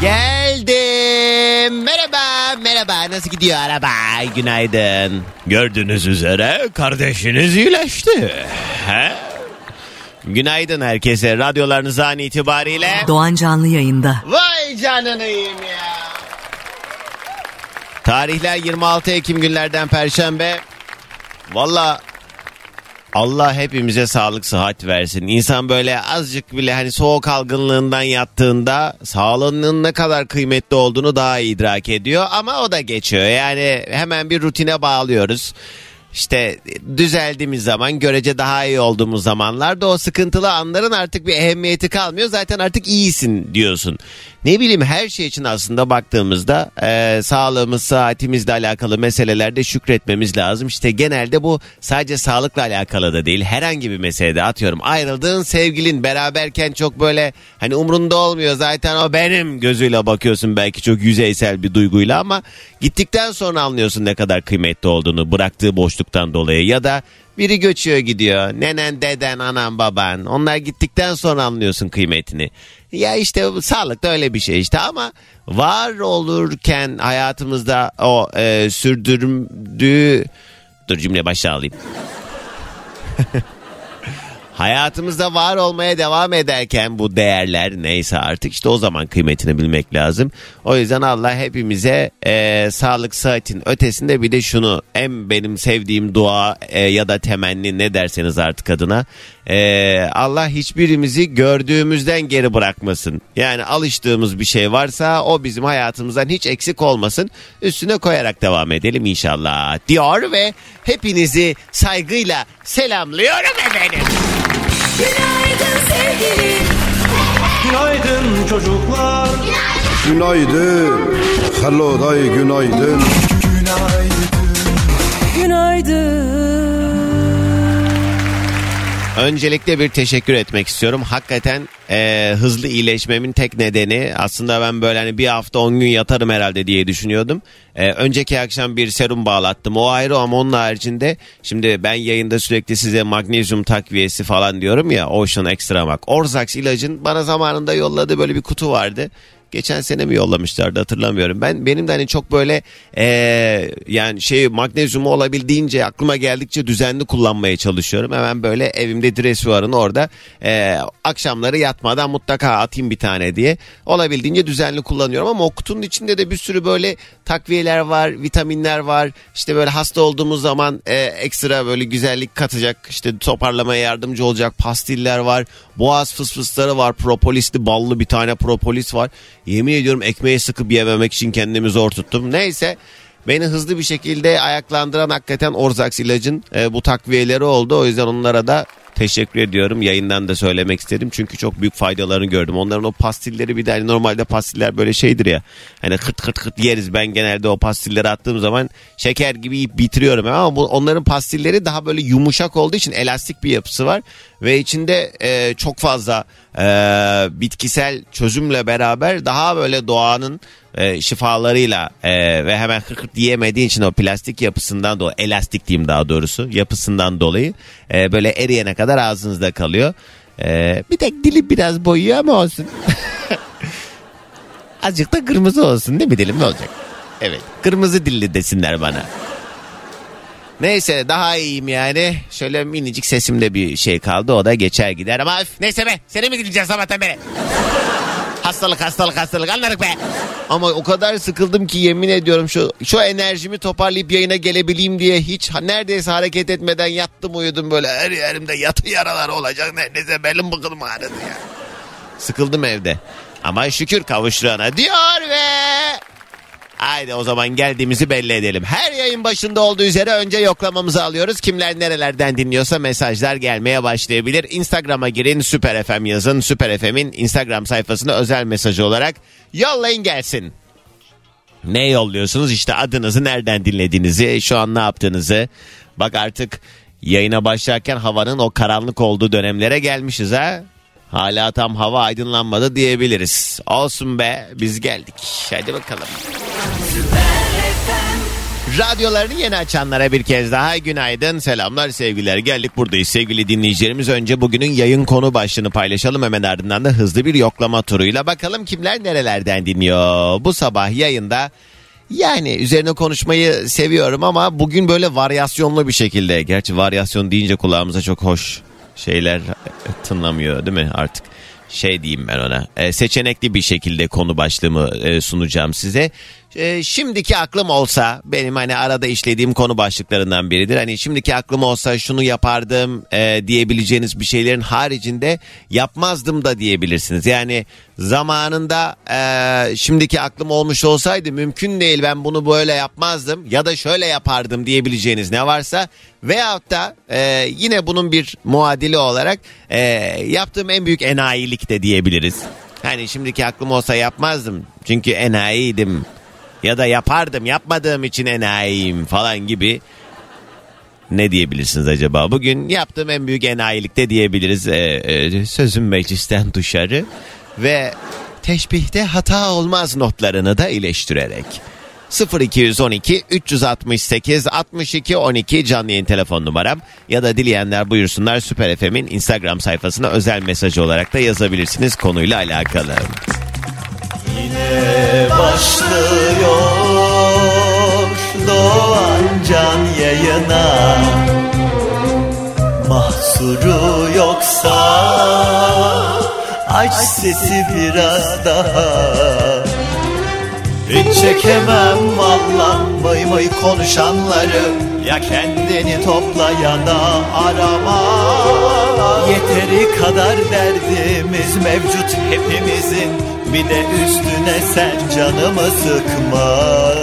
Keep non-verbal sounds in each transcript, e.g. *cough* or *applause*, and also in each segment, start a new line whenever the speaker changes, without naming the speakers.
Geldim. Merhaba, merhaba. Nasıl gidiyor araba? Günaydın. Gördüğünüz üzere kardeşiniz iyileşti. He? Günaydın herkese. Radyolarınız an itibariyle.
Doğan Canlı yayında.
Vay canınıyım ya. Tarihler 26 Ekim günlerden Perşembe. Valla Allah hepimize sağlık sıhhat versin. İnsan böyle azıcık bile hani soğuk algınlığından yattığında sağlığının ne kadar kıymetli olduğunu daha idrak ediyor. Ama o da geçiyor. Yani hemen bir rutine bağlıyoruz. İşte düzeldiğimiz zaman görece daha iyi olduğumuz zamanlarda o sıkıntılı anların artık bir ehemmiyeti kalmıyor. Zaten artık iyisin diyorsun. Ne bileyim her şey için aslında baktığımızda e, sağlığımız, saatimizle alakalı meselelerde şükretmemiz lazım. İşte genelde bu sadece sağlıkla alakalı da değil. Herhangi bir meselede atıyorum ayrıldığın sevgilin beraberken çok böyle hani umrunda olmuyor. Zaten o benim gözüyle bakıyorsun belki çok yüzeysel bir duyguyla ama gittikten sonra anlıyorsun ne kadar kıymetli olduğunu bıraktığı boşluktan dolayı ya da biri göçüyor gidiyor. Nenen, deden, anan, baban. Onlar gittikten sonra anlıyorsun kıymetini. Ya işte sağlık da öyle bir şey işte ama var olurken hayatımızda o e, sürdürdüğü... Dur cümle başa alayım. *laughs* Hayatımızda var olmaya devam ederken bu değerler neyse artık işte o zaman kıymetini bilmek lazım. O yüzden Allah hepimize e, sağlık saatin ötesinde bir de şunu en benim sevdiğim dua e, ya da temenni ne derseniz artık adına e, Allah hiçbirimizi gördüğümüzden geri bırakmasın. Yani alıştığımız bir şey varsa o bizim hayatımızdan hiç eksik olmasın. Üstüne koyarak devam edelim inşallah diyor ve hepinizi saygıyla selamlıyorum efendim.
Günaydın sevgilim.
Günaydın çocuklar.
Günaydın. Hello day günaydın.
Günaydın.
Öncelikle bir teşekkür etmek istiyorum. Hakikaten e, hızlı iyileşmemin tek nedeni aslında ben böyle hani bir hafta 10 gün yatarım herhalde diye düşünüyordum. E, önceki akşam bir serum bağlattım o ayrı ama onun haricinde şimdi ben yayında sürekli size magnezyum takviyesi falan diyorum ya Ocean Extra Mag. Orzax ilacın bana zamanında yolladığı böyle bir kutu vardı. Geçen sene mi yollamışlardı hatırlamıyorum. Ben benim de hani çok böyle eee, yani şey magnezyumu olabildiğince aklıma geldikçe düzenli kullanmaya çalışıyorum. Hemen böyle evimde dresuarın orada eee, akşamları yatmadan mutlaka atayım bir tane diye. Olabildiğince düzenli kullanıyorum ama o kutunun içinde de bir sürü böyle takviyeler var, vitaminler var. İşte böyle hasta olduğumuz zaman eee, ekstra böyle güzellik katacak, işte toparlamaya yardımcı olacak pastiller var. Boğaz fısfısları var, propolisli ballı bir tane propolis var. Yemin ediyorum ekmeğe sıkıp yememek için kendimi zor tuttum. Neyse beni hızlı bir şekilde ayaklandıran hakikaten Orzax ilacın e, bu takviyeleri oldu. O yüzden onlara da teşekkür ediyorum. Yayından da söylemek istedim. Çünkü çok büyük faydalarını gördüm. Onların o pastilleri bir de hani normalde pastiller böyle şeydir ya. Hani kırt kırt kırt yeriz. Ben genelde o pastilleri attığım zaman şeker gibi yiyip bitiriyorum. Ama bu, onların pastilleri daha böyle yumuşak olduğu için elastik bir yapısı var. Ve içinde e, çok fazla e, bitkisel çözümle beraber daha böyle doğanın e, şifalarıyla e, ve hemen hırkırt diyemediği için o plastik yapısından dolayı elastik diyeyim daha doğrusu yapısından dolayı e, böyle eriyene kadar ağzınızda kalıyor. E, bir tek dili biraz boyuyor ama olsun. *laughs* Azıcık da kırmızı olsun değil mi dilim ne olacak? Evet kırmızı dilli desinler bana. Neyse daha iyiyim yani. Şöyle minicik sesimde bir şey kaldı o da geçer gider ama öf, neyse be seni mi dinleyeceğiz sabahtan beri? Hastalık hastalık hastalık anladık be. Ama o kadar sıkıldım ki yemin ediyorum şu şu enerjimi toparlayıp yayına gelebileyim diye hiç neredeyse hareket etmeden yattım uyudum böyle her yerimde yatı yaralar olacak neredeyse belim bıkılım ağrıdı ya. Sıkıldım evde. Ama şükür kavuşturana diyor ve Haydi o zaman geldiğimizi belli edelim. Her yayın başında olduğu üzere önce yoklamamızı alıyoruz. Kimler nerelerden dinliyorsa mesajlar gelmeye başlayabilir. Instagram'a girin Süper FM yazın. Süper FM'in Instagram sayfasına özel mesajı olarak yollayın gelsin. Ne yolluyorsunuz? İşte adınızı, nereden dinlediğinizi, şu an ne yaptığınızı. Bak artık yayına başlarken havanın o karanlık olduğu dönemlere gelmişiz ha. Hala tam hava aydınlanmadı diyebiliriz. Olsun be biz geldik. Hadi bakalım. Radyolarını yeni açanlara bir kez daha günaydın, selamlar, sevgiler. Geldik buradayız sevgili dinleyicilerimiz. Önce bugünün yayın konu başlığını paylaşalım. Hemen ardından da hızlı bir yoklama turuyla bakalım kimler nerelerden dinliyor. Bu sabah yayında yani üzerine konuşmayı seviyorum ama bugün böyle varyasyonlu bir şekilde. Gerçi varyasyon deyince kulağımıza çok hoş şeyler tınlamıyor değil mi artık? Şey diyeyim ben ona. E, seçenekli bir şekilde konu başlığımı e, sunacağım size. E, şimdiki aklım olsa benim hani arada işlediğim konu başlıklarından biridir. Hani şimdiki aklım olsa şunu yapardım e, diyebileceğiniz bir şeylerin haricinde yapmazdım da diyebilirsiniz. Yani zamanında e, şimdiki aklım olmuş olsaydı mümkün değil ben bunu böyle yapmazdım ya da şöyle yapardım diyebileceğiniz ne varsa veyahut da e, yine bunun bir muadili olarak e, yaptığım en büyük enayilik de diyebiliriz. Hani şimdiki aklım olsa yapmazdım çünkü enayiydim ya da yapardım yapmadığım için enayiyim falan gibi ne diyebilirsiniz acaba? Bugün yaptığım en büyük enayilikte diyebiliriz. Ee, e, sözüm meclisten dışarı ve teşbihte hata olmaz notlarını da iyileştirerek. 0212 368 62 12 canlı yayın telefon numaram ya da dileyenler buyursunlar Süper FM'in Instagram sayfasına özel mesaj olarak da yazabilirsiniz konuyla alakalı.
Başlıyor. Doğan can yayına. Mahsuru yoksa Aç sesi biraz daha. Hiç çekemem valla Mıy mıy konuşanları. Ya kendini topla ya da arama. Yeteri kadar derdimiz mevcut hepimizin Bir de üstüne sen canımı sıkma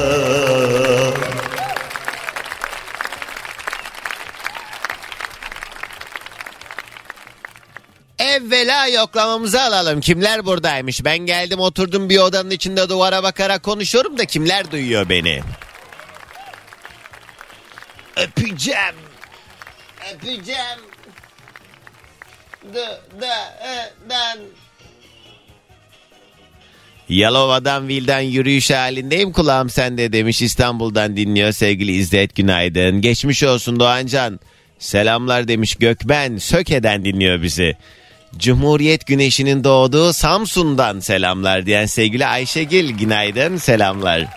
Evvela yoklamamızı alalım. Kimler buradaymış? Ben geldim oturdum bir odanın içinde duvara bakarak konuşuyorum da kimler duyuyor beni? Öpeceğim. Öpeceğim. Da, da, e, dan. Yalova'dan Vil'den yürüyüş halindeyim kulağım sende demiş İstanbul'dan dinliyor sevgili İzzet günaydın. Geçmiş olsun Doğancan. Selamlar demiş Gökben Söke'den dinliyor bizi. Cumhuriyet güneşinin doğduğu Samsun'dan selamlar diyen sevgili Ayşegil günaydın selamlar.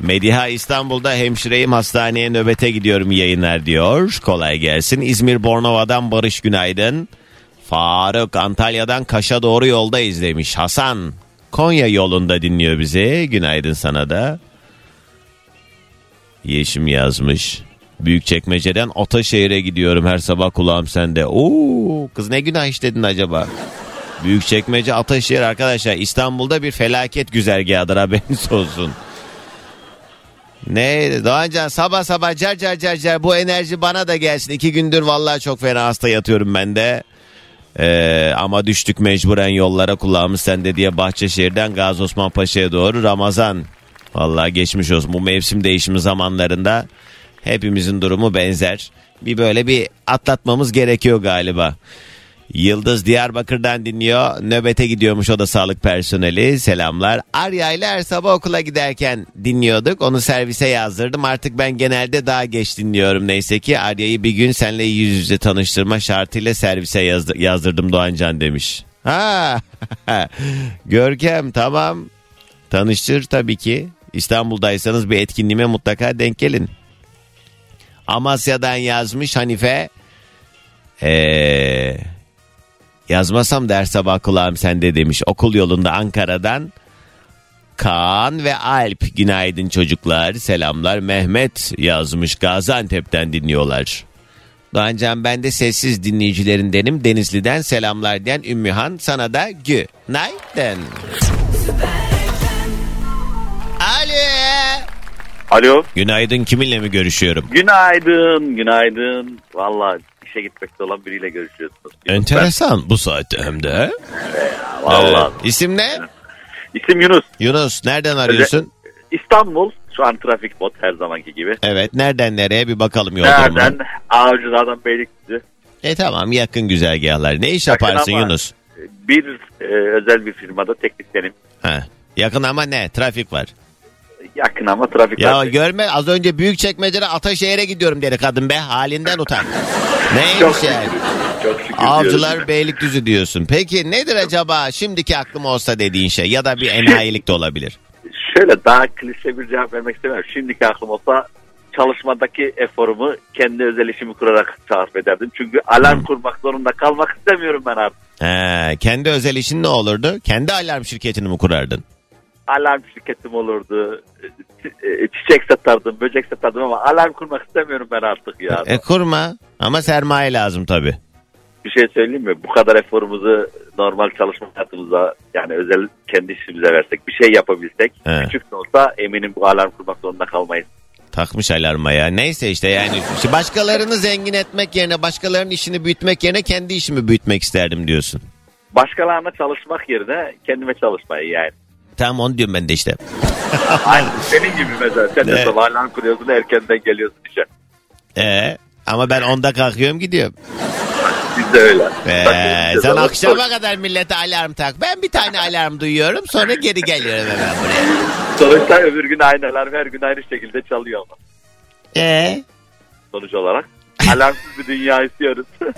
Mediha İstanbul'da hemşireyim hastaneye nöbete gidiyorum yayınlar diyor. Kolay gelsin. İzmir Bornova'dan Barış günaydın. Faruk Antalya'dan Kaş'a doğru yolda izlemiş. Hasan Konya yolunda dinliyor bizi. Günaydın sana da. Yeşim yazmış. Büyükçekmece'den Ataşehir'e gidiyorum her sabah kulağım sende. Oo, kız ne günah işledin acaba? Büyükçekmece Ataşehir arkadaşlar İstanbul'da bir felaket güzergahıdır haberiniz olsun. Ne Doğancan sabah sabah car car car car bu enerji bana da gelsin. İki gündür vallahi çok fena hasta yatıyorum ben de. Ee, ama düştük mecburen yollara kulağımız sende diye Bahçeşehir'den Gazi Osman Paşa'ya doğru Ramazan. Vallahi geçmiş olsun bu mevsim değişimi zamanlarında hepimizin durumu benzer. Bir böyle bir atlatmamız gerekiyor galiba. Yıldız Diyarbakır'dan dinliyor. Nöbete gidiyormuş o da sağlık personeli. Selamlar. Arya ile her sabah okula giderken dinliyorduk. Onu servise yazdırdım. Artık ben genelde daha geç dinliyorum neyse ki. Arya'yı bir gün seninle yüz yüze tanıştırma şartıyla servise yazdı- yazdırdım Doğancan demiş. Ha, *laughs* Görkem tamam. Tanıştır tabii ki. İstanbul'daysanız bir etkinliğime mutlaka denk gelin. Amasya'dan yazmış Hanife. Eee Yazmasam der sabah kulağım sende demiş. Okul yolunda Ankara'dan Kaan ve Alp günaydın çocuklar selamlar. Mehmet yazmış Gaziantep'ten dinliyorlar. Doğancan ben de sessiz dinleyicilerindenim. Denizli'den selamlar diyen Ümmühan sana da günaydın. Alo.
Alo.
Günaydın kiminle mi görüşüyorum?
Günaydın, günaydın. Valla işe gitmekte olan biriyle görüşüyorsunuz.
Enteresan bu saatte hem de.
Valla.
Evet. İsim ne?
İsim Yunus.
Yunus nereden arıyorsun?
İstanbul şu an trafik bot her zamanki gibi.
Evet nereden nereye bir bakalım yol
Nereden? Avcılardan Beylikdüzü.
E tamam yakın güzergahlar. Ne iş
Yakın
yaparsın Yunus?
Bir e, özel bir firmada teknisyenim.
Ha. Yakın ama ne? Trafik var.
Yakın ama trafik
Ya
var.
görme az önce büyük çekmecede Ataşehir'e gidiyorum dedi kadın be. Halinden utan. *laughs* Neymiş
Çok
yani?
Çok şükür
Avcılar
diyoruz.
Beylikdüzü diyorsun. Peki nedir acaba şimdiki aklım olsa dediğin şey ya da bir enayilik de olabilir.
Şöyle daha klişe bir cevap vermek istemiyorum. Şimdiki aklım olsa çalışmadaki eforumu kendi özel işimi kurarak sarf ederdim. Çünkü alarm kurmak zorunda kalmak istemiyorum ben artık.
He, kendi özel işin ne olurdu? Kendi alarm şirketini mi kurardın?
Alarm şirketim olurdu. e, Çiçek satardım, böcek satardım ama alarm kurmak istemiyorum ben artık ya.
E kurma ama sermaye lazım tabii.
Bir şey söyleyeyim mi? Bu kadar eforumuzu normal çalışma hayatımıza yani özel kendi işimize versek, bir şey yapabilsek,
He.
küçük de olsa eminim bu alarm kurmak zorunda kalmayız.
Takmış alarma ya. Neyse işte yani işte başkalarını zengin etmek yerine başkalarının işini büyütmek yerine kendi işimi büyütmek isterdim diyorsun.
Başkalarına çalışmak yerine kendime çalışmayı yani.
Tamam onu diyorum ben de işte. *laughs*
Aynı senin gibi mesela. Sen de
Evet.
sabah alarm kuruyorsun erkenden geliyorsun işe.
Ee, ama ben onda kalkıyorum gidiyorum.
Biz de öyle.
Ee, sen akşama kadar millete alarm tak. Ben bir tane alarm duyuyorum sonra geri geliyorum hemen buraya.
Sonuçta öbür gün aynı alarm her gün aynı şekilde çalıyor ama
Ee,
sonuç olarak. Alarmsız bir dünya istiyoruz. *laughs*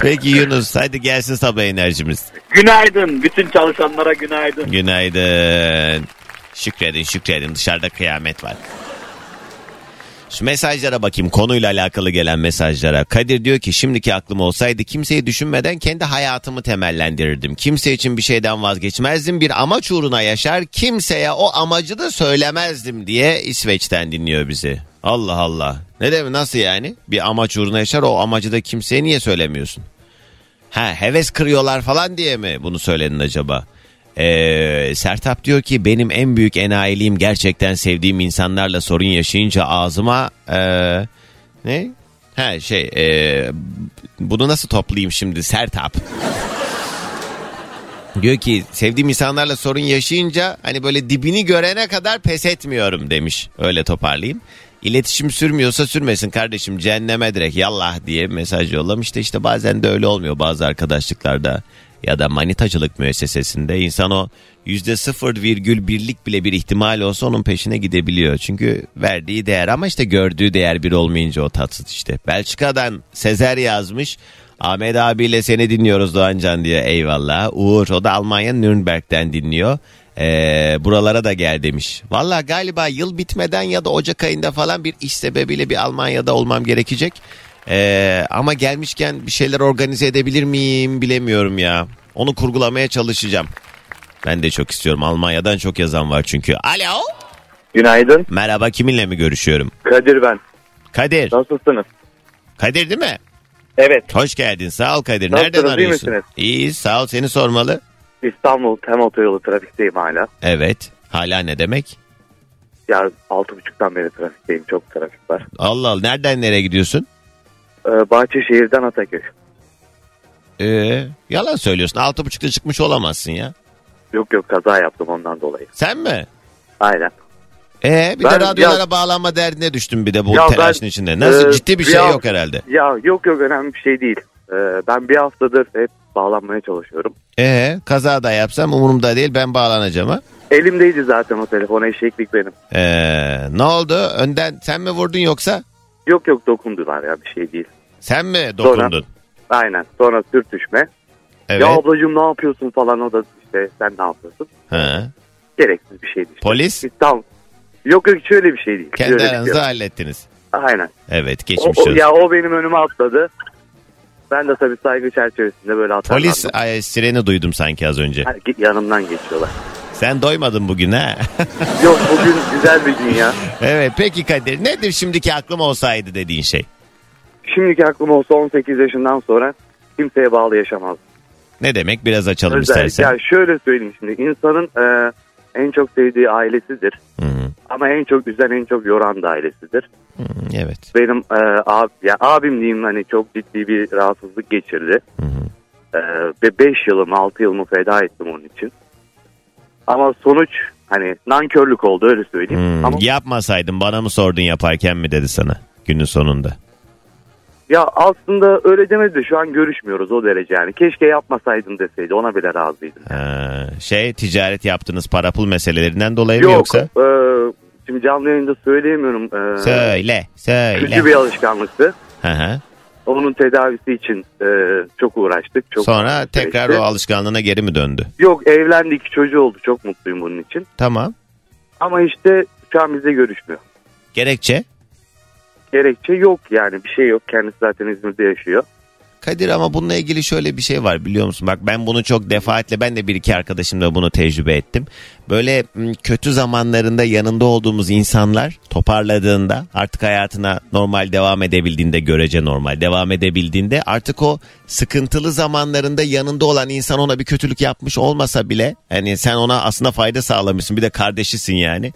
peki Yunus hadi gelsin sabah enerjimiz.
günaydın. Bütün çalışanlara günaydın.
Günaydın. Şükredin şükredin dışarıda kıyamet var. Şu mesajlara bakayım konuyla alakalı gelen mesajlara. Kadir diyor ki şimdiki aklım olsaydı kimseyi düşünmeden kendi hayatımı temellendirirdim. Kimse için bir şeyden vazgeçmezdim. Bir amaç uğruna yaşar kimseye o amacı da söylemezdim diye İsveç'ten dinliyor bizi. Allah Allah. Ne demek nasıl yani? Bir amaç uğruna yaşar o amacı da kimseye niye söylemiyorsun? Ha heves kırıyorlar falan diye mi bunu söyledin acaba? Ee, Sertap diyor ki benim en büyük enayiliğim gerçekten sevdiğim insanlarla sorun yaşayınca ağzıma ee, ne? Ha şey ee, bunu nasıl toplayayım şimdi Sertap? *laughs* Diyor ki sevdiğim insanlarla sorun yaşayınca hani böyle dibini görene kadar pes etmiyorum demiş. Öyle toparlayayım. İletişim sürmüyorsa sürmesin kardeşim cehenneme direkt yallah diye mesaj yollamış da işte bazen de öyle olmuyor bazı arkadaşlıklarda ya da manitacılık müessesesinde insan o yüzde sıfır virgül birlik bile bir ihtimal olsa onun peşine gidebiliyor. Çünkü verdiği değer ama işte gördüğü değer bir olmayınca o tatsız işte. Belçika'dan Sezer yazmış. Ahmet abiyle seni dinliyoruz Doğancan diye eyvallah. Uğur o da Almanya Nürnberg'den dinliyor. Ee, buralara da gel demiş. Valla galiba yıl bitmeden ya da Ocak ayında falan bir iş sebebiyle bir Almanya'da olmam gerekecek. Ee, ama gelmişken bir şeyler organize edebilir miyim bilemiyorum ya. Onu kurgulamaya çalışacağım. Ben de çok istiyorum. Almanya'dan çok yazan var çünkü. Alo.
Günaydın.
Merhaba kiminle mi görüşüyorum?
Kadir ben.
Kadir.
Nasılsınız?
Kadir değil mi?
Evet.
Hoş geldin. Sağ ol Kadir.
Nasılsınız,
Nereden
iyi
arıyorsun?
misiniz?
İyi sağ ol seni sormalı.
İstanbul Tem Otoyolu trafikteyim hala.
Evet. Hala ne demek?
Ya altı buçuktan beri trafikteyim. Çok trafik var.
Allah Allah. Nereden nereye gidiyorsun?
Ee, Bahçeşehir'den Ataköy.
Ee, yalan söylüyorsun. Altı buçukta çıkmış olamazsın ya.
Yok yok kaza yaptım ondan dolayı.
Sen mi?
Aynen.
Ee, bir
Ben-
de radyolara
ya-
bağlanma derdine düştüm bir de bu
Ya ben-
telaşın içinde. Nasıl
Ee,
ciddi bir şey
hafta-
yok herhalde.
Ya yok yok önemli bir şey değil. Ee, ben bir haftadır hep bağlanmaya çalışıyorum.
Ee, kaza da yapsam umurumda değil ben bağlanacağım ha.
Elimdeydi zaten o telefon eşeklik benim.
Ee, ne oldu? Önden sen mi vurdun yoksa?
Yok yok dokundular ya bir şey değil.
Sen mi dokundun?
Aynen sonra sürtüşme.
Evet.
Ya ablacığım ne yapıyorsun falan o da işte sen ne yapıyorsun?
Ha.
Gereksiz bir şeydi. işte.
Polis
Tamam. Yok yok şöyle bir şey değil.
kendi
bir
aranızda
şey.
hallettiniz.
Aynen.
Evet
O,
geçmiş
o-
olsun.
ya o benim önüme atladı. Ben de tabii saygı çerçevesinde böyle atarlandım.
Polis ay, sireni duydum sanki az önce.
Hani yanımdan geçiyorlar.
Sen doymadın bugün ha. *laughs*
Yok bugün güzel bir gün ya.
evet peki Kadir nedir şimdiki aklım olsaydı dediğin şey?
Şimdiki aklım olsa 18 yaşından sonra kimseye bağlı yaşamaz.
Ne demek biraz açalım
Özellikle
istersen.
ya şöyle söyleyeyim şimdi insanın e, en çok sevdiği ailesidir.
Hı hı,
Ama en çok üzen en çok yoran da ailesidir.
hı hı, evet.
Benim e, ab, ya abim diyeyim hani çok ciddi bir rahatsızlık geçirdi.
Hı hı.
E, ve 5 yılımı 6 yılımı feda ettim onun için. Ama sonuç
Hani nankörlük oldu öyle söyleyeyim.
Hmm,
Ama
Yapmasaydın bana mı sordun yaparken mi dedi sana günün sonunda.
ya aslında öyle demedi de şu an görüşmüyoruz o derece yani. Keşke yapmasaydın deseydi ona bile razıydım.
Ha, şey ticaret yaptığınız para pul meselelerinden dolayı mı
Yok
yoksa?
e, şimdi canlı yayında söyleyemiyorum. E,
Söyle söyle.
kötü bir alışkanlıktı.
Hı hı.
Onun tedavisi için e, çok uğraştık. Çok
Sonra tekrar o alışkanlığına geri mi döndü?
Yok evlendik çocuğu oldu çok mutluyum bunun için.
Tamam.
Ama işte şu an bizde görüşmüyor.
Gerekçe?
Gerekçe yok yani bir şey yok. Kendisi zaten İzmir'de yaşıyor.
Kadir ama bununla ilgili şöyle bir şey var biliyor musun? Bak ben bunu çok defaatle ben de bir iki arkadaşımla bunu tecrübe ettim. Böyle kötü zamanlarında yanında olduğumuz insanlar toparladığında artık hayatına normal devam edebildiğinde görece normal devam edebildiğinde artık o sıkıntılı zamanlarında yanında olan insan ona bir kötülük yapmış olmasa bile hani sen ona aslında fayda sağlamışsın bir de kardeşisin yani.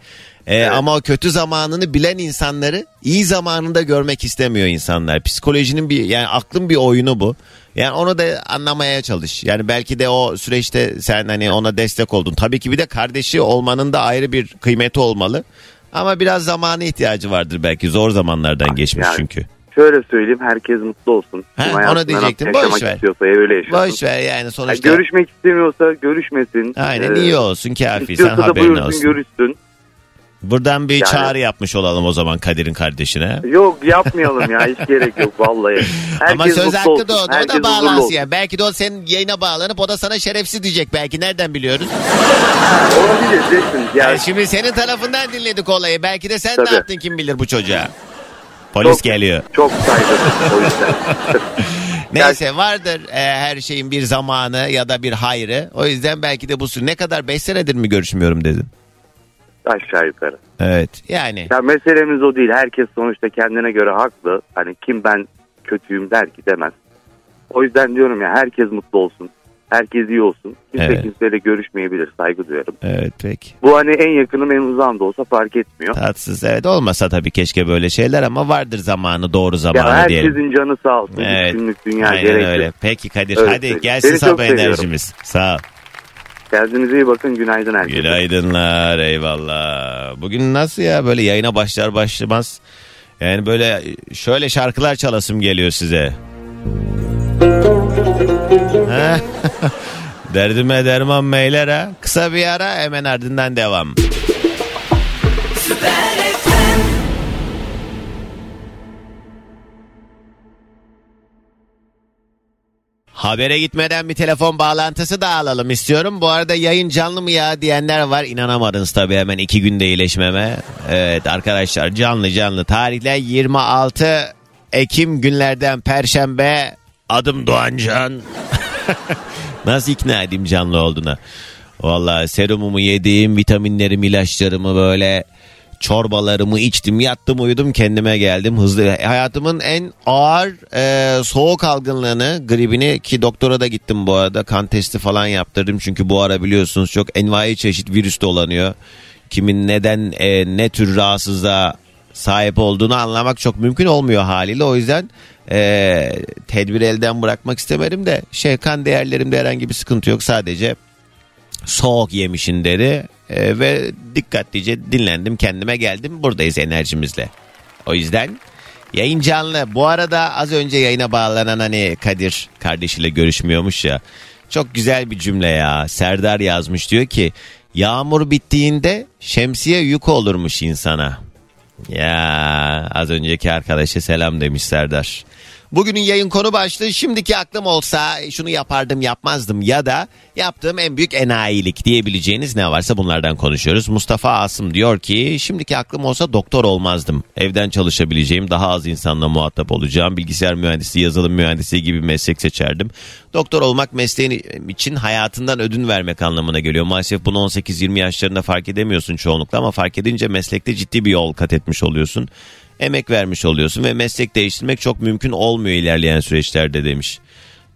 Ee, Ama o kötü zamanını bilen insanları iyi zamanında görmek istemiyor insanlar. Psikolojinin bir yani aklın bir oyunu bu. Yani onu da anlamaya çalış. Yani belki de o süreçte sen hani ona destek oldun. Tabii ki bir de kardeşi olmanın da ayrı bir kıymeti olmalı. Ama biraz zamana ihtiyacı vardır belki. Zor zamanlardan geçmiş
Yani
çünkü.
Şöyle söyleyeyim herkes mutlu olsun.
Ha,
Kim hayatını
diyecektim. Boş ver.
istiyorsa öyle yaşasın.
Boş ver yani
Yani
sonuçta.
görüşmek istemiyorsa görüşmesin.
Aynen
Ee,
iyi olsun kafi. Sen haberin
buyursun
olsun.
görüşsün.
Buradan bir
Yani-
çağrı yapmış olalım o zaman Kadir'in kardeşine.
Yok yapmayalım ya hiç gerek yok vallahi. *laughs* Herkes
Ama söz hakkı
olsun.
da o, da bağlansın
olsun.
ya. Belki de o senin yayına bağlanıp o da sana şerefsiz diyecek belki. Nereden biliyoruz? *laughs*
Olabilir. Yani
Yani şimdi senin tarafından dinledik olayı. Belki de sen ne
Tabii.
yaptın kim bilir bu çocuğa. Polis
Çok-
geliyor.
çok saygısız yüzden. *laughs*
Neyse vardır e, her şeyin bir zamanı ya da bir hayrı. O yüzden belki de bu süre ne kadar 5 senedir mi görüşmüyorum dedin.
Aşağı yukarı.
Evet yani.
Ya meselemiz o değil. Herkes sonuçta kendine göre haklı. Hani kim ben kötüyüm der ki demez. O yüzden diyorum ya herkes mutlu olsun. Herkes iyi olsun. Kimse
Evet.
kimseyle görüşmeyebilir. Saygı duyarım.
Evet peki.
Bu hani en yakınım en uzağım da olsa fark etmiyor.
Tatsız evet olmasa tabii keşke böyle şeyler ama vardır zamanı doğru
Ya
zamanı diyelim.
herkesin canı sağ olsun.
Evet.
Günlük dünya
Aynen
gerek
öyle. Peki Kadir
Öyle
hadi
söyleyeyim.
gelsin
Seni
sabah
seviyorum.
enerjimiz. Sağ ol.
Kendinize iyi bakın. Günaydın herkese.
Günaydınlar eyvallah. Bugün nasıl ya böyle yayına başlar başlamaz. Yani böyle şöyle şarkılar çalasım geliyor size. Ha? *laughs* Derdime derman meyler ha. Kısa bir ara hemen ardından devam. Habere gitmeden bir telefon bağlantısı da alalım istiyorum. Bu arada yayın canlı mı ya diyenler var. İnanamadınız tabii hemen iki günde iyileşmeme. Evet arkadaşlar canlı canlı. Tarihler 26 Ekim günlerden Perşembe. Adım Doğancan. *laughs* Nasıl ikna edeyim canlı olduğuna? Valla serumumu yedim, vitaminlerimi, ilaçlarımı böyle çorbalarımı içtim, yattım, uyudum, kendime geldim. Hızlı hayatımın en ağır e, soğuk algınlığını, gribini ki doktora da gittim bu arada. Kan testi falan yaptırdım çünkü bu ara biliyorsunuz çok envai çeşit virüs dolanıyor. Kimin neden e, ne tür rahatsızlığa sahip olduğunu anlamak çok mümkün olmuyor haliyle. O yüzden e, tedbiri elden bırakmak istemedim de şey kan değerlerimde herhangi bir sıkıntı yok. Sadece soğuk yemişin dedi E, ve dikkatlice dinlendim kendime geldim buradayız enerjimizle. O yüzden yayın canlı. Bu arada az önce yayına bağlanan hani Kadir kardeşiyle görüşmüyormuş ya. Çok güzel bir cümle ya. Serdar yazmış diyor ki yağmur bittiğinde şemsiye yük olurmuş insana. Ya az önceki arkadaşa selam demiş Serdar. Bugünün yayın konu başlığı şimdiki aklım olsa şunu yapardım yapmazdım ya da yaptığım en büyük enayilik diyebileceğiniz ne varsa bunlardan konuşuyoruz. Mustafa Asım diyor ki şimdiki aklım olsa doktor olmazdım. Evden çalışabileceğim daha az insanla muhatap olacağım. Bilgisayar mühendisi yazılım mühendisi gibi meslek seçerdim. Doktor olmak mesleğin için hayatından ödün vermek anlamına geliyor. Maalesef bunu 18-20 yaşlarında fark edemiyorsun çoğunlukla ama fark edince meslekte ciddi bir yol kat etmiş oluyorsun emek vermiş oluyorsun ve meslek değiştirmek çok mümkün olmuyor ilerleyen süreçlerde demiş.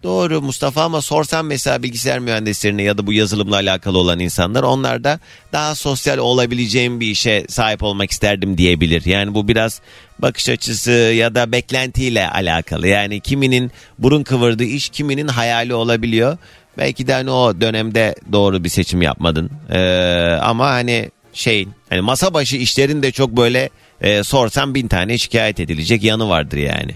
Doğru Mustafa ama sorsan mesela bilgisayar mühendislerine ya da bu yazılımla alakalı olan insanlar onlar da daha sosyal olabileceğim bir işe sahip olmak isterdim diyebilir. Yani bu biraz bakış açısı ya da beklentiyle alakalı. Yani kiminin burun kıvırdığı iş kiminin hayali olabiliyor. Belki de hani o dönemde doğru bir seçim yapmadın. Ee, ama hani şey hani masa başı işlerin de çok böyle e, sorsan bin tane şikayet edilecek yanı vardır yani.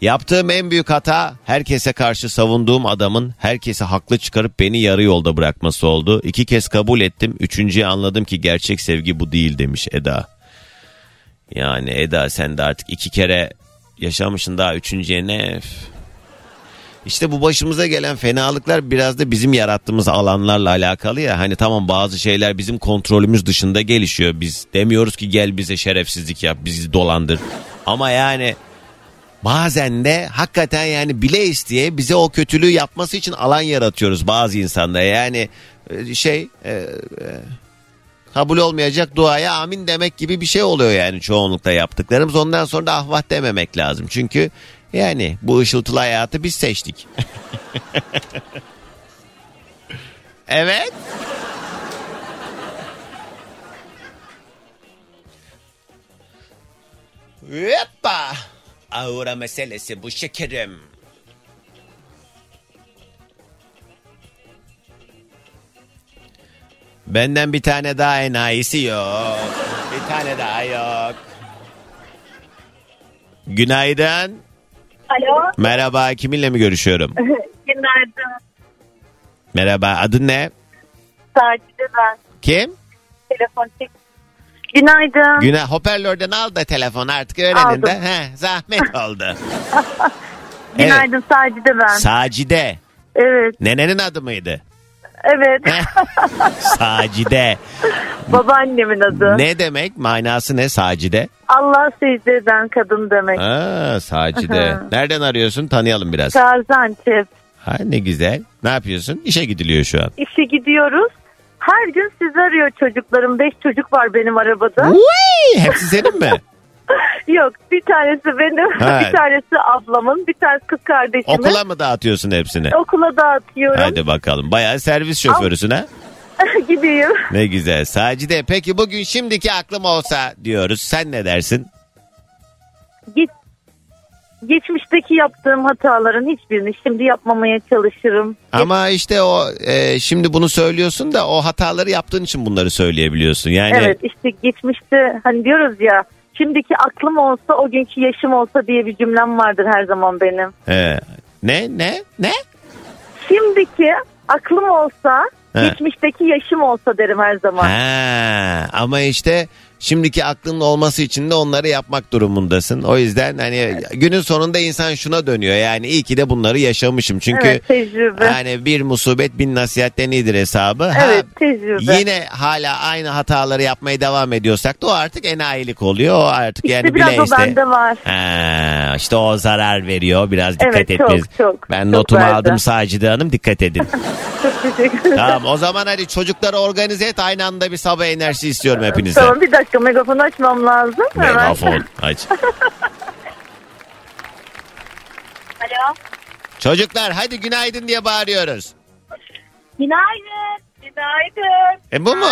Yaptığım en büyük hata herkese karşı savunduğum adamın herkesi haklı çıkarıp beni yarı yolda bırakması oldu. İki kez kabul ettim. Üçüncüye anladım ki gerçek sevgi bu değil demiş Eda. Yani Eda sen de artık iki kere yaşamışsın daha üçüncüye ne? İşte bu başımıza gelen fenalıklar biraz da bizim yarattığımız alanlarla alakalı ya. Hani tamam bazı şeyler bizim kontrolümüz dışında gelişiyor. Biz demiyoruz ki gel bize şerefsizlik yap, bizi dolandır. Ama yani bazen de hakikaten yani bile isteye bize o kötülüğü yapması için alan yaratıyoruz bazı insanda. Yani e, şey e, e, kabul olmayacak duaya amin demek gibi bir şey oluyor yani çoğunlukla yaptıklarımız. Ondan sonra da ahvah dememek lazım. Çünkü yani bu ışıltılı hayatı biz seçtik. *laughs* evet. Hoppa. Aura meselesi bu şekerim. Benden bir tane daha enayisi yok. Bir tane daha yok. Günaydın.
Alo.
Merhaba kiminle mi görüşüyorum? *laughs*
Günaydın.
Merhaba adın ne?
Sacide ben.
Kim?
Telefon çek. Günaydın.
Günah hoparlörden al da telefon artık öğrenin
Aldım.
de. He, zahmet *laughs* oldu.
Günaydın Sacide ben.
Sacide.
evet.
Nenenin adı mıydı?
Evet.
Sacide. *laughs*
Babaannemin adı.
ne demek? Manası ne Sacide?
Allah secde eden kadın demek.
Aa, Sacide. Nereden arıyorsun? Tanıyalım biraz.
Gaziantep.
Ha, ne güzel. Ne yapıyorsun? İşe gidiliyor şu an.
İşe gidiyoruz. Her gün sizi arıyor çocuklarım. Beş çocuk var benim arabada.
Uy, hepsi senin mi? *laughs* *laughs*
Yok bir tanesi benim.
Ha.
Bir tanesi ablamın. Bir tanesi kız kardeşimin.
Okula mı dağıtıyorsun hepsini?
Okula dağıtıyorum.
Hadi bakalım. Bayağı servis şoförüsün ha? *laughs*
Gideyim.
Ne güzel. Sacide peki bugün şimdiki aklım olsa diyoruz. Sen ne dersin?
Git. Geçmişteki yaptığım hataların hiçbirini şimdi yapmamaya çalışırım.
Ama işte o e, şimdi bunu söylüyorsun da o hataları yaptığın için bunları söyleyebiliyorsun. Yani
Evet işte geçmişte hani diyoruz ya şimdiki aklım olsa o günkü yaşım olsa diye bir cümlem vardır her zaman benim.
e, ne ne ne?
Şimdiki aklım olsa
He.
geçmişteki yaşım olsa derim her zaman.
Ha, ama işte şimdiki aklının olması için de onları yapmak durumundasın. O yüzden hani günün sonunda insan şuna dönüyor. Yani iyi ki de bunları yaşamışım. Çünkü
Evet tecrübe.
yani bir musibet bin nasihatten iyidir hesabı. Ha,
evet tecrübe.
Yine hala aynı hataları yapmaya devam ediyorsak da o artık enayilik oluyor. O artık
işte
yani
biraz
bile
o
iste.
bende var.
Ha, işte o zarar veriyor. Biraz dikkat
Evet, çok,
etmeniz.
çok,
ben
çok
notumu
verdi.
aldım Sacide Hanım dikkat edin. *laughs*
Çok teşekkür ederim.
tamam o zaman hadi çocukları organize et aynı anda bir sabah enerjisi istiyorum hepinizden.
Tamam bir dakika megafonu açmam lazım.
Megafon *laughs* aç.
Alo.
Çocuklar hadi günaydın diye bağırıyoruz.
Günaydın. Günaydın.
E bu mu?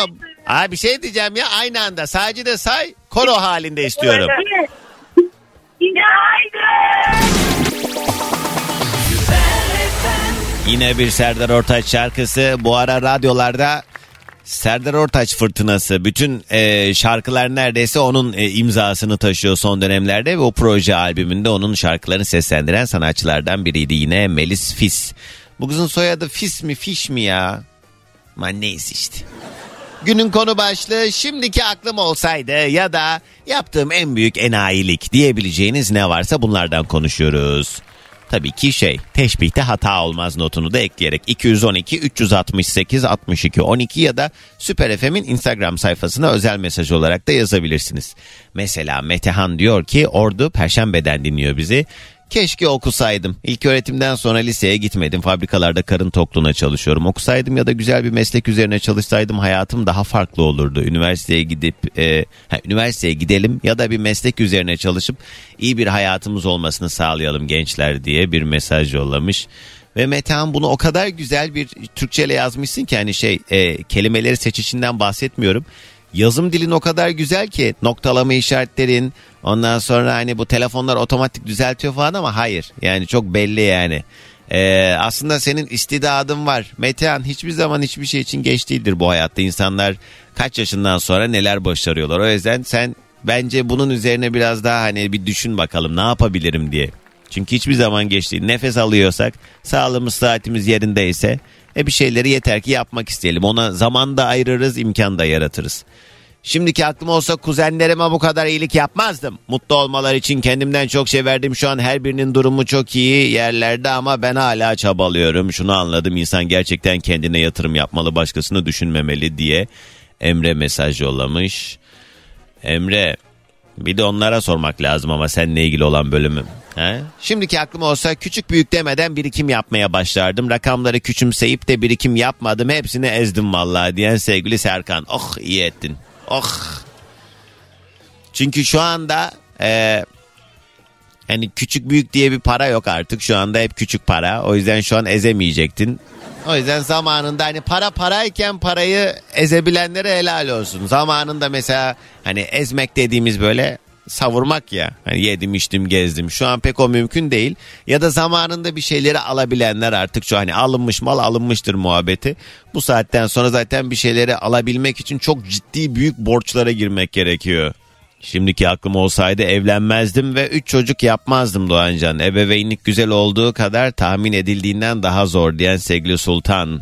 Aa, bir şey diyeceğim ya aynı anda. Sacide say koro halinde istiyorum. *laughs*
Günaydın.
Yine bir Serdar Ortaç şarkısı. Bu ara radyolarda Serdar Ortaç fırtınası. Bütün e, şarkılar neredeyse onun e, imzasını taşıyor son dönemlerde. Ve o proje albümünde onun şarkılarını seslendiren sanatçılardan biriydi yine Melis Fis. Bu kızın soyadı Fis mi Fiş mi ya? Aman neyse işte. Günün konu başlığı şimdiki aklım olsaydı ya da yaptığım en büyük enayilik diyebileceğiniz ne varsa bunlardan konuşuyoruz. Tabii ki şey teşbihte hata olmaz notunu da ekleyerek 212 368 62 12 ya da Süper FM'in Instagram sayfasına özel mesaj olarak da yazabilirsiniz. Mesela Metehan diyor ki Ordu Perşembe'den dinliyor bizi. Keşke okusaydım. İlk öğretimden sonra liseye gitmedim. Fabrikalarda karın tokluğuna çalışıyorum. Okusaydım ya da güzel bir meslek üzerine çalışsaydım hayatım daha farklı olurdu. Üniversiteye gidip e, ha, üniversiteye gidelim ya da bir meslek üzerine çalışıp iyi bir hayatımız olmasını sağlayalım gençler diye bir mesaj yollamış. Ve Metehan bunu o kadar güzel bir Türkçeyle yazmışsın ki hani şey e, kelimeleri seçişinden bahsetmiyorum. Yazım dilin o kadar güzel ki noktalama işaretlerin ondan sonra hani bu telefonlar otomatik düzeltiyor falan ama hayır yani çok belli yani. Ee, aslında senin istidadın var. Metehan hiçbir zaman hiçbir şey için geç değildir bu hayatta. İnsanlar kaç yaşından sonra neler başarıyorlar. O yüzden sen bence bunun üzerine biraz daha hani bir düşün bakalım ne yapabilirim diye. Çünkü hiçbir zaman geç değil. Nefes alıyorsak, sağlığımız saatimiz yerindeyse e bir şeyleri yeter ki yapmak isteyelim. Ona zaman da ayırırız, imkan da yaratırız. Şimdiki aklım olsa kuzenlerime bu kadar iyilik yapmazdım. Mutlu olmalar için kendimden çok şey verdim. Şu an her birinin durumu çok iyi yerlerde ama ben hala çabalıyorum. Şunu anladım insan gerçekten kendine yatırım yapmalı başkasını düşünmemeli diye Emre mesaj yollamış. Emre bir de onlara sormak lazım ama seninle ilgili olan bölümüm. He? Şimdiki aklım olsa küçük büyük demeden birikim yapmaya başlardım. Rakamları küçümseyip de birikim yapmadım. Hepsini ezdim vallahi diyen sevgili Serkan. Oh iyi ettin. Oh. Çünkü şu anda e, hani küçük büyük diye bir para yok artık. Şu anda hep küçük para. O yüzden şu an ezemeyecektin. O yüzden zamanında hani para parayken parayı ezebilenlere helal olsun. Zamanında mesela hani ezmek dediğimiz böyle savurmak ya. Hani yedim içtim gezdim. Şu an pek o mümkün değil. Ya da zamanında bir şeyleri alabilenler artık şu hani alınmış mal alınmıştır muhabbeti. Bu saatten sonra zaten bir şeyleri alabilmek için çok ciddi büyük borçlara girmek gerekiyor. Şimdiki aklım olsaydı evlenmezdim ve 3 çocuk yapmazdım Doğancan. Ebeveynlik güzel olduğu kadar tahmin edildiğinden daha zor diyen sevgili Sultan.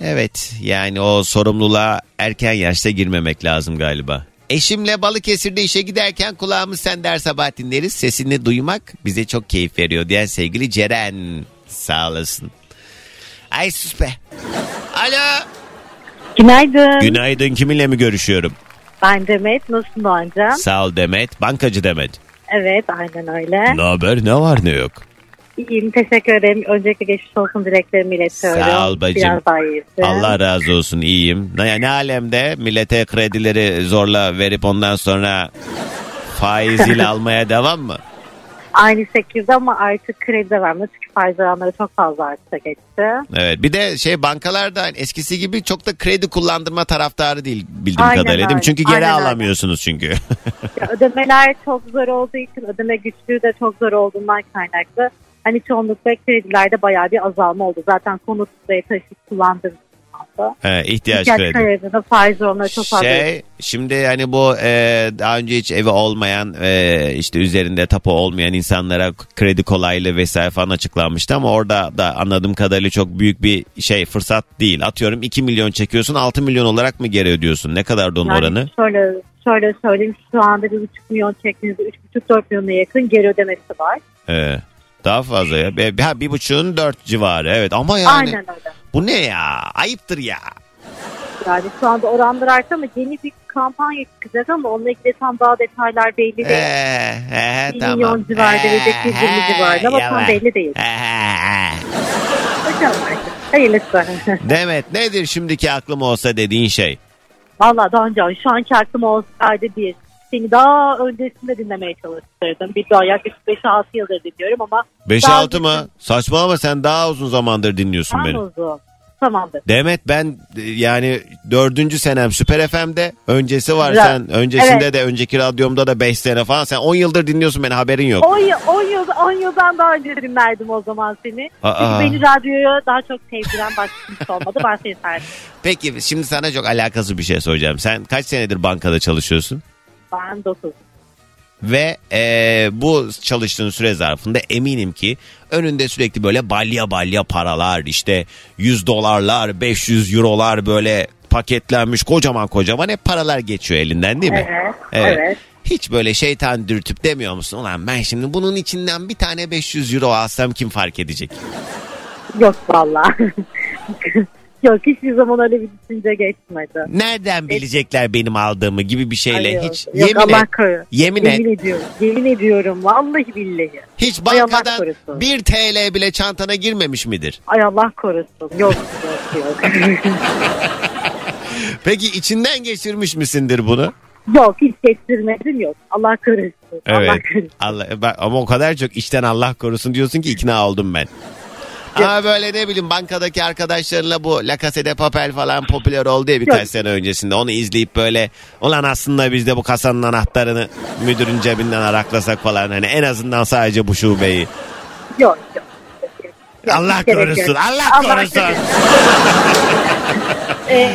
Evet yani o sorumluluğa erken yaşta girmemek lazım galiba. Eşimle Balıkesir'de işe giderken kulağımız sen der sabah dinleriz. Sesini duymak bize çok keyif veriyor diyen sevgili Ceren. Sağ olasın. Ay sus be. Alo.
Günaydın.
Günaydın kiminle mi görüşüyorum?
ben Demet. Nasılsın Doğancan?
Sağ ol Demet. Bankacı Demet.
Evet aynen öyle.
Ne haber ne var ne yok?
İyiyim teşekkür ederim. Öncelikle geçmiş olsun dileklerimi iletiyorum.
Sağ ol bacım.
Biraz daha iyisin.
Allah razı olsun iyiyim. Ne, ne alemde millete kredileri zorla verip ondan sonra faiziyle *laughs* almaya devam mı?
Aynı şekilde ama artık kredi de vermiyor. Çünkü faiz oranları çok fazla artsa geçti.
Evet bir de şey bankalarda eskisi gibi çok da kredi kullandırma taraftarı değil bildiğim
Aynen
kadarıyla değil mi?
öyle,
Çünkü geri
aynen öyle.
alamıyorsunuz çünkü.
Ya ödemeler çok zor olduğu için ödeme güçlüğü de çok zor olduğundan kaynaklı. Hani çoğunlukla kredilerde bayağı bir azalma oldu. Zaten konut ve taşıt kullandığımız anda.
He, ihtiyaç
İhtiyaç
kredi.
kredide faiz oranları çok fazla.
Şey şimdi hani bu e, daha önce hiç evi olmayan e, işte üzerinde tapu olmayan insanlara kredi kolaylığı vesaire falan açıklanmıştı ama orada da anladığım kadarıyla çok büyük bir şey fırsat değil. Atıyorum 2 milyon çekiyorsun 6 milyon olarak mı geri ödüyorsun? Ne kadar onun
Yani
oranı?
Şöyle, şöyle söyleyeyim şu anda bir buçuk milyon çektiğinizde üç buçuk dört milyona yakın geri ödemesi var.
Ee, daha fazla ya. Be- Ha, bir buçuğun dört civarı evet ama yani
Aynen öyle.
bu ne ya ayıptır ya.
Yani şu anda oranlar arttı ama yeni bir kampanya çıkacak ama onunla ilgili tam daha detaylar belli değil.
Ee, he,
Bir
tamam.
milyon civarında ve de 220
Ee,
civarında ama tam belli değil.
He.
Bakalım artık. Hayırlısı. *laughs*
Demet nedir şimdiki aklım olsa dediğin şey?
Valla Doğancan şu anki aklım olsaydı bir seni daha öncesinde dinlemeye çalıştırdım. Bir daha yaklaşık 5-6 yıldır dinliyorum ama
5-6 mı? Saçmalama sen daha uzun zamandır dinliyorsun
Tam
beni.
uzun. Tamamdır.
Demet ben e, yani dördüncü senem Süper FM'de öncesi var
Güzel.
sen öncesinde
Evet.
de önceki radyomda da 5 sene falan sen 10 yıldır dinliyorsun beni haberin yok.
10 yıl, 10 yıl, 10 yıldan daha önce dinlerdim o zaman seni.
Aa.
Çünkü beni radyoya daha çok sevdiren başka kimse olmadı. Ben seni tercih *laughs*
Peki şimdi sana çok alakası bir şey soracağım. Sen kaç senedir bankada çalışıyorsun?
Ben 9.
Ve e, bu çalıştığın süre zarfında eminim ki önünde sürekli böyle balya balya paralar işte 100 dolarlar 500 eurolar böyle paketlenmiş kocaman kocaman hep paralar geçiyor elinden değil mi?
Evet, evet.
Hiç böyle şeytan dürtüp demiyor musun? Ulan ben şimdi bunun içinden bir tane 500 euro alsam kim fark edecek?
Yok valla. Yok hiçbir zaman öyle bir düşünce geçmedi.
Nereden bilecekler benim aldığımı gibi bir şeyle
Ay yok.
hiç
Yok,
yemin
Allah
et.
korusun.
Yemin et.
Yemin ediyorum. Yemin ediyorum. Vallahi billahi.
Hiç
Ay Allah
bankadan
korusun.
1 TL bile çantana girmemiş midir?
Ay Allah korusun. Yok yok yok. *laughs*
Peki içinden geçirmiş misindir bunu?
yok hiç geçirmedim yok. Allah korusun. Allah
Evet.
korusun.
Allah, ama o kadar çok içten Allah korusun diyorsun ki ikna oldum ben. Ama böyle ne bileyim bankadaki arkadaşlarınla bu La Casa de Papel falan popüler oldu ya birkaç sene öncesinde. Onu izleyip böyle ulan aslında biz de bu kasanın anahtarını müdürün cebinden araklasak falan. Hani en azından sadece bu şubeyi.
Yok yok.
Allah korusun. Allah korusun. *laughs*
Ee,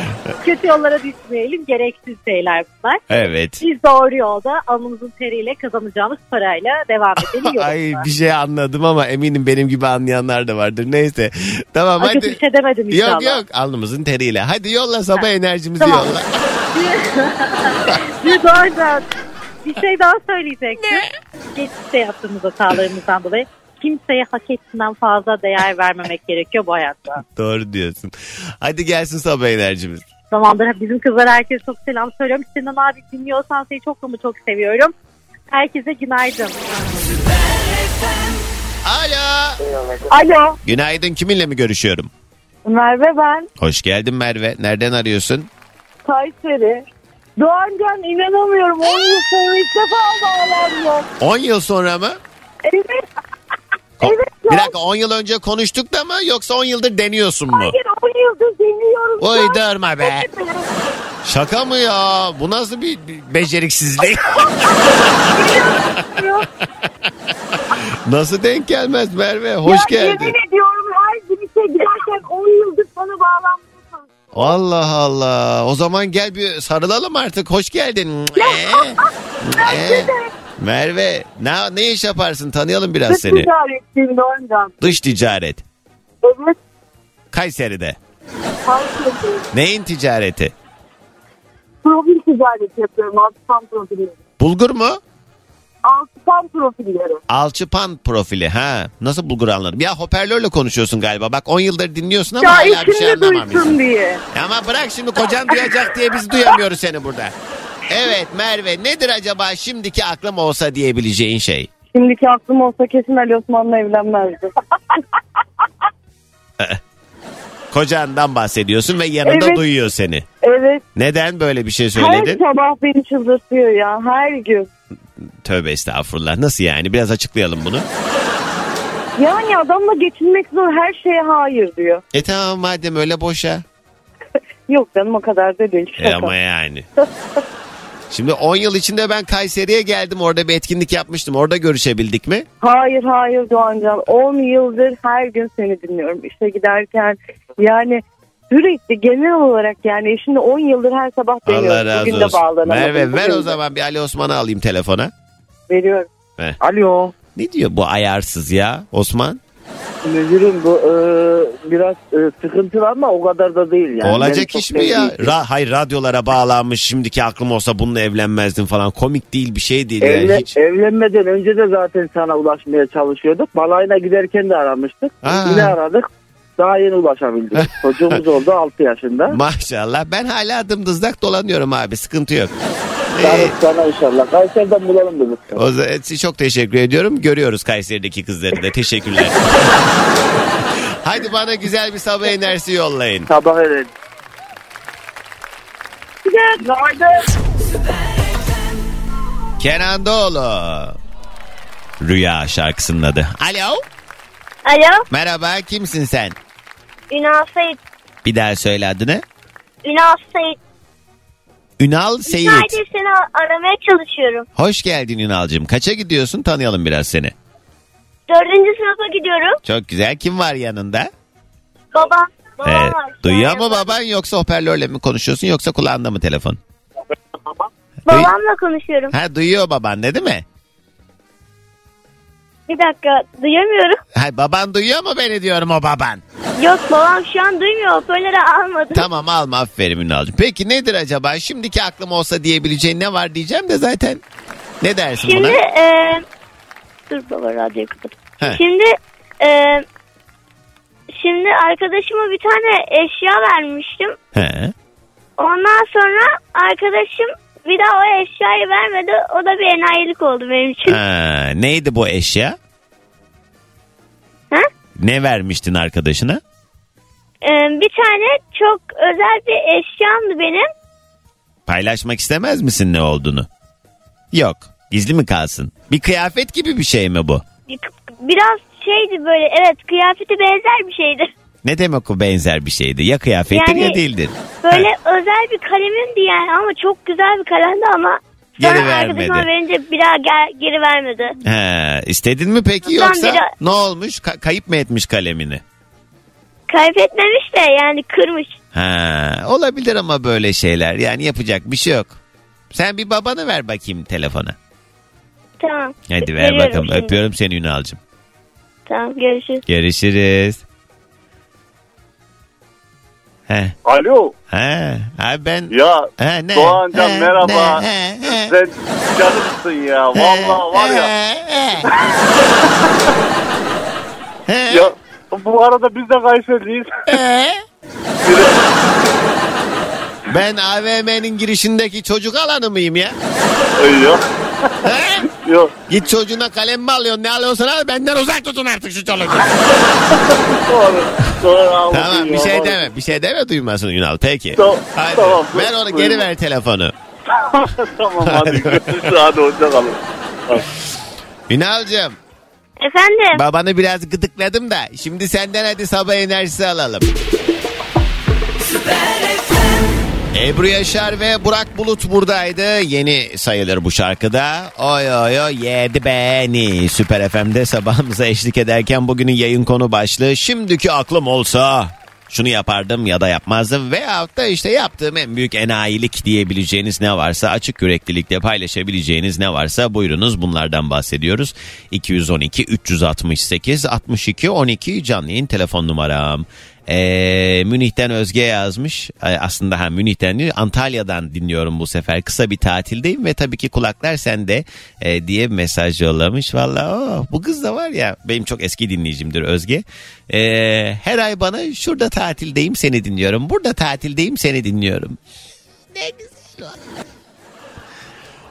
kötü yollara düşmeyelim. Gereksiz şeyler bunlar.
Evet.
Biz doğru yolda alnımızın teriyle kazanacağımız parayla devam edelim. *laughs*
Ay bir şey anladım ama eminim benim gibi anlayanlar da vardır. Neyse. Tamam
kötü
hadi.
bir şey demedim inşallah.
Yok yok alnımızın teriyle. Hadi yolla sabah enerjimizi
Tamam.
yolla. *laughs*
Bir doğrudan bir şey daha söyleyecektim. Geçmişte yaptığımız hatalarımızdan dolayı kimseye hak ettiğinden fazla değer vermemek gerekiyor bu hayatta. *laughs*
Doğru diyorsun. Hadi gelsin sabah enerjimiz.
Zamandır bizim kızlar herkese çok selam söylüyorum. Sinan abi dinliyorsan seni çok ama çok seviyorum. Herkese günaydın.
Alo.
Alo
Günaydın kiminle mi görüşüyorum?
Merve ben.
Hoş geldin Merve. Nereden arıyorsun?
Kayseri. Doğancan inanamıyorum. 10 yıl sonra ilk defa bağlandım.
10 yıl sonra mı?
Evet. Evet ya.
Bir dakika 10 yıl önce konuştuk da mı yoksa 10 yıldır deniyorsun mu?
Hayır 10 yıldır deniyorum.
Uydurma be. Şaka mı ya? Bu nasıl bir bir beceriksizlik? *laughs* *laughs* nasıl denk gelmez Merve? Hoş geldin.
Yemin ediyorum her gün işe giderken 10 yıldır sana bağlanmışsın.
Allah Allah. O zaman gel bir sarılalım artık. Hoş geldin. *laughs* Ee, ee. Merve ne, ne iş yaparsın? Tanıyalım biraz seni.
Ticaretçiyim Doğancan.
Dış ticaret.
Evet.
Kayseri'de.
Kayseri.
Neyin ticareti?
Profil ticareti yapıyorum. Altıpan profili.
Bulgur mu?
Altıpan profilleri.
Alçıpan profili. Ha. Nasıl bulgur anladım? Ya hoparlörle konuşuyorsun galiba. Bak 10 yıldır dinliyorsun ama
Ya
hala bir şey
içinde
anlamamışsın.
duysun diye.
Ama bırak şimdi kocan duyacak diye biz duyamıyoruz seni burada. Evet Merve nedir acaba şimdiki aklım olsa diyebileceğin şey?
Şimdiki aklım olsa kesin Ali Osman'la evlenmezdi. *laughs*
Kocandan bahsediyorsun ve yanında
Evet.
duyuyor seni.
evet.
Neden böyle bir şey
Her
söyledin?
sabah beni çıldırtıyor ya. Her gün.
Tövbe estağfurullah. Nasıl yani? Biraz açıklayalım bunu.
Yani adamla geçinmek zor. Her şeye hayır diyor.
E tamam madem öyle boşa.
Yok canım o kadar da değil.
E
Şaka.
ama yani. *laughs* Şimdi 10 yıl içinde ben Kayseri'ye geldim. Orada bir etkinlik yapmıştım. Orada görüşebildik mi?
Hayır hayır Doğancan. 10 yıldır her gün seni dinliyorum. İşe giderken yani sürekli genel olarak yani şimdi 10 yıldır her sabah deniyorum.
Allah razı
Bugün de
olsun.
bağlanamadım.
Merve ver
Bugün
o
de.
zaman bir Ali Osman'ı alayım telefona.
Veriyorum.
Heh.
Alo.
Ne diyor bu ayarsız ya Osman?
Müdürüm bu e, biraz e, sıkıntılı ama o kadar da değil yani.
Olacak iş mi ya? Ra hayır radyolara bağlanmış şimdiki aklım olsa bununla evlenmezdim falan. Komik değil bir şey değil. yani
Evlen-
hiç.
Evlenmeden önce de zaten sana ulaşmaya çalışıyorduk. Balayına giderken de aramıştık.
Aa.
Yine aradık. Daha yeni ulaşabildik. *laughs* Çocuğumuz oldu 6 yaşında.
Maşallah ben hala dımdızlak dolanıyorum abi sıkıntı yok. Ee,
Sana, inşallah. Kayseri'den bulalım dedik.
o zaman size çok teşekkür ediyorum. Görüyoruz Kayseri'deki kızları da. Teşekkürler. *laughs* Hadi bana güzel bir sabah enerjisi yollayın.
Sabah edelim.
Kenan Doğulu. Rüya şarkısının adı. Alo.
Alo,
Merhaba kimsin sen?
Ünal Seyit.
Bir daha söyle adını.
Ünal Seyit.
Ünal Seyit.
Sadece seni aramaya çalışıyorum.
Hoş geldin Ünal'cığım. Kaça gidiyorsun? Tanıyalım biraz seni.
Dördüncü sınıfa gidiyorum.
Çok güzel. Kim var yanında?
Babam. Babam
Evet.
var.
Duyuyor mu baban yoksa hoparlörle mi konuşuyorsun yoksa kulağında mı telefon?
Babamla konuşuyorum.
Ha duyuyor baban değil mi?
Bir dakika, duyamıyorum.
Ha, baban duyuyor mu beni diyorum o baban.
Yok babam şu an duymuyor. Hoparlörü almadı.
Tamam alma aferin Ünal'cığım. Peki nedir acaba? Şimdiki aklım olsa diyebileceğin ne var diyeceğim de zaten. Ne dersin
Şimdi
buna?
e, dur baba radyoyu kapat.
He.
Şimdi e, şimdi arkadaşıma bir tane eşya vermiştim.
He.
Ondan sonra arkadaşım bir daha o eşyayı vermedi. O da bir enayilik oldu benim için.
Ha, neydi bu eşya?
Ha?
Ne vermiştin arkadaşına?
Ee, bir tane çok özel bir eşyamdı benim.
Paylaşmak istemez misin ne olduğunu? Yok. Gizli mi kalsın? Bir kıyafet gibi bir şey mi bu?
Biraz şeydi böyle evet kıyafeti benzer bir şeydi.
Ne demek o benzer bir şeydi? Ya kıyafettir
Yani-
ya değildir.
Böyle özel bir kalemimdi yani ama çok güzel bir kalemdi ama
Geri
Sonra
vermedi.
arkadaşıma verince bir daha gel- geri vermedi.
He, istedin mi peki
Ondan
yoksa
beri-
ne olmuş? Ka- kayıp mı etmiş kalemini?
Kaybetmemiş de yani kırmış.
Ha, olabilir ama böyle şeyler. Yani yapacak bir şey yok. Sen bir babanı ver bakayım telefona.
Tamam.
Hadi ver
Veriyorum
bakalım.
şimdi.
Öpüyorum seni Ünal'cığım.
Tamam görüşürüz.
Görüşürüz. He.
Alo.
He. Abi ben...
Ya
He, ne?
Doğancan
He,
merhaba.
ne? He, he.
Sen canımsın ya. Vallahi var ya. *laughs* ya bu arada biz de Kayseri'liyiz. *laughs*
Ben AVM'nin girişindeki çocuk alanı mıyım ya?
Yok. Yok.
Git çocuğuna kalem mi alıyorsun ne alıyorsun abi benden uzak tutun artık şu çoluğu.
Doğru. Doğru anladım
tamam bir şey deme bir şey deme duymasın Ünal peki.
Tamam,
Hadi
tamam.
ver onu geri ver telefonu. *laughs*
tamam hadi görüşürüz. Hadi hoşçakalın.
Ünal'cığım
Efendim?
babanı biraz gıdıkladım da şimdi senden hadi sabah enerjisi alalım. Ebru Yaşar ve Burak Bulut buradaydı. Yeni sayılır bu şarkıda. Oy oy oy yedi beni. Süper FM'de sabahımıza eşlik ederken bugünün yayın konu başlığı. Şimdiki aklım olsa şunu yapardım ya da yapmazdım. Veyahut da işte yaptığım en büyük enayilik diyebileceğiniz ne varsa açık yüreklilikle paylaşabileceğiniz ne varsa buyurunuz bunlardan bahsediyoruz. 212 368 62 12 canlı telefon numaram. Ee, Münih'ten Özge yazmış. Aslında ha Münih'ten değil Antalya'dan dinliyorum bu sefer. Kısa bir tatildeyim ve tabii ki kulaklar sende e, diye mesaj yollamış. Valla oh, bu kız da var ya benim çok eski dinleyicimdir Özge. Ee, her ay bana şurada tatildeyim seni dinliyorum. Burada tatildeyim seni dinliyorum. Ne güzel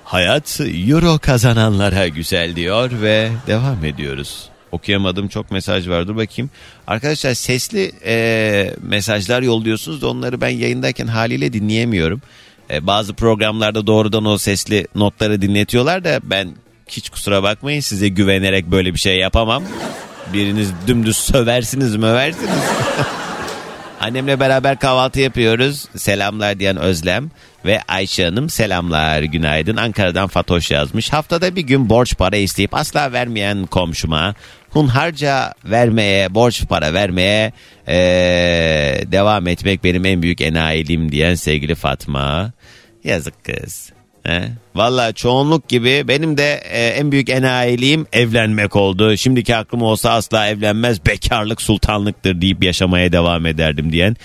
Hayat euro kazananlara güzel diyor ve devam ediyoruz. Okuyamadım çok mesaj var dur bakayım. Arkadaşlar sesli e, mesajlar yolluyorsunuz da onları ben yayındayken haliyle dinleyemiyorum. E, bazı programlarda doğrudan o sesli notları dinletiyorlar da ben hiç kusura bakmayın size güvenerek böyle bir şey yapamam. Biriniz dümdüz söversiniz möversiniz. *laughs* Annemle beraber kahvaltı yapıyoruz. Selamlar diyen Özlem ve Ayşe Hanım selamlar günaydın. Ankara'dan Fatoş yazmış. Haftada bir gün borç para isteyip asla vermeyen komşuma hunharca vermeye, borç para vermeye eee, devam etmek benim en büyük enayiliğim diyen sevgili Fatma. Yazık kız. He? Valla çoğunluk gibi benim de e, en büyük enayiliğim evlenmek oldu. Şimdiki aklım olsa asla evlenmez bekarlık sultanlıktır deyip yaşamaya devam ederdim diyen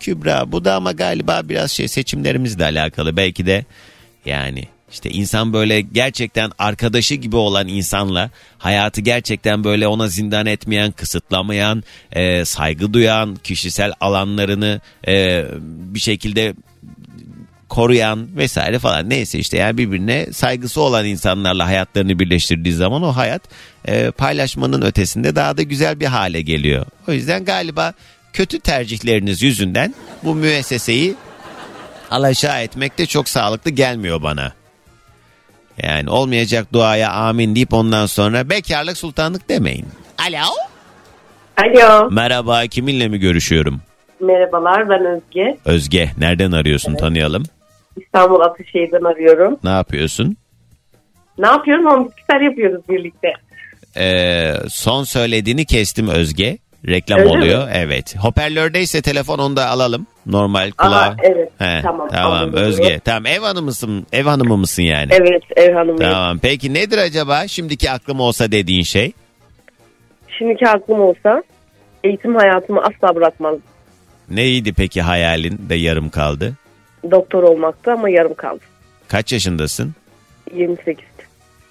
Kübra. Bu da ama galiba biraz şey seçimlerimizle alakalı. Belki de yani işte insan böyle gerçekten arkadaşı gibi olan insanla hayatı gerçekten böyle ona zindan etmeyen, kısıtlamayan, e, saygı duyan, kişisel alanlarını e, bir şekilde koruyan vesaire falan neyse işte yani birbirine saygısı olan insanlarla hayatlarını birleştirdiği zaman o hayat e, paylaşmanın ötesinde daha da güzel bir hale geliyor. O yüzden galiba kötü tercihleriniz yüzünden bu müesseseyi alaşağı etmek de çok sağlıklı gelmiyor bana. Yani olmayacak duaya amin deyip ondan sonra bekarlık sultanlık demeyin. Alo.
Alo.
Merhaba kiminle mi görüşüyorum?
Merhabalar ben Özge.
Özge nereden arıyorsun tanıyalım.
İstanbul Atışehir'den arıyorum.
Ne yapıyorsun?
Ne yapıyorum? Ama bitkisel yapıyoruz birlikte.
Ee, son söylediğini kestim Özge. Reklam
Öyle
oluyor.
mi?
Evet. Hoparlördeyse telefon onu da alalım. Normal kulağa.
Aa, evet.
He,
Tamam,
Tamam. Özge. Tamam ev hanımısın. Ev hanımı mısın yani?
Evet ev hanımıyım.
Tamam. Peki nedir acaba şimdiki aklım olsa dediğin şey?
Şimdiki aklım olsa eğitim hayatımı asla bırakmazdım.
Neydi peki hayalin de yarım kaldı?
Doktor olmakta ama yarım kaldı.
Kaç yaşındasın?
28.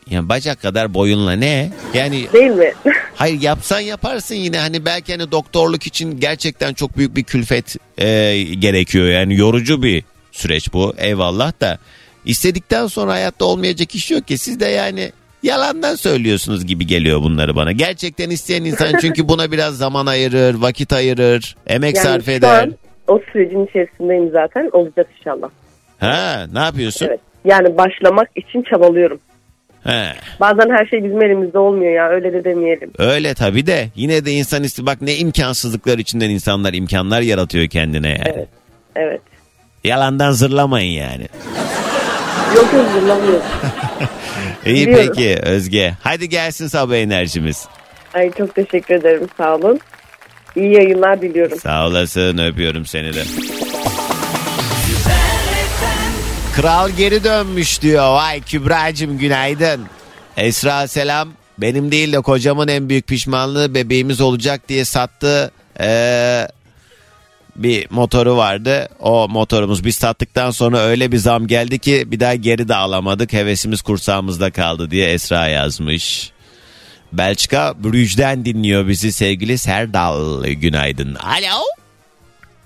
Yani bacak kadar boyunla ne? Yani
Değil mi? *laughs*
hayır yapsan yaparsın yine hani belki hani doktorluk için gerçekten çok büyük bir külfet e, gerekiyor. Yani yorucu bir süreç bu eyvallah da istedikten sonra hayatta olmayacak iş yok ki siz de yani yalandan söylüyorsunuz gibi geliyor bunları bana. Gerçekten isteyen insan *laughs* çünkü buna biraz zaman ayırır, vakit ayırır, emek
Yani
sarf
şu
eder.
an o sürecin içerisindeyim zaten. Olacak inşallah.
Ha, ne yapıyorsun?
Evet. Yani başlamak için çabalıyorum.
He.
Bazen her şey bizim elimizde olmuyor ya öyle de demeyelim.
Öyle tabii de yine de insan isti bak ne imkansızlıklar içinden insanlar imkanlar yaratıyor kendine yani.
Evet. Evet.
Yalandan zırlamayın yani.
Yok yok zırlamıyorum. *laughs*
İyi
Biliyorum.
peki Özge. Hadi gelsin sabah enerjimiz.
Ay çok teşekkür ederim sağ olun. İyi yayınlar diliyorum.
Sağ olasın öpüyorum seni de. Kral geri dönmüş diyor. Vay Kübra'cığım günaydın. Esra selam. Benim değil de kocamın en büyük pişmanlığı bebeğimiz olacak diye sattı. Ee, bir motoru vardı. O motorumuz biz sattıktan sonra öyle bir zam geldi ki bir daha geri de alamadık. Hevesimiz kursağımızda kaldı diye Esra yazmış. Belçika Brüj'den dinliyor bizi sevgili Serdal. Günaydın. Alo.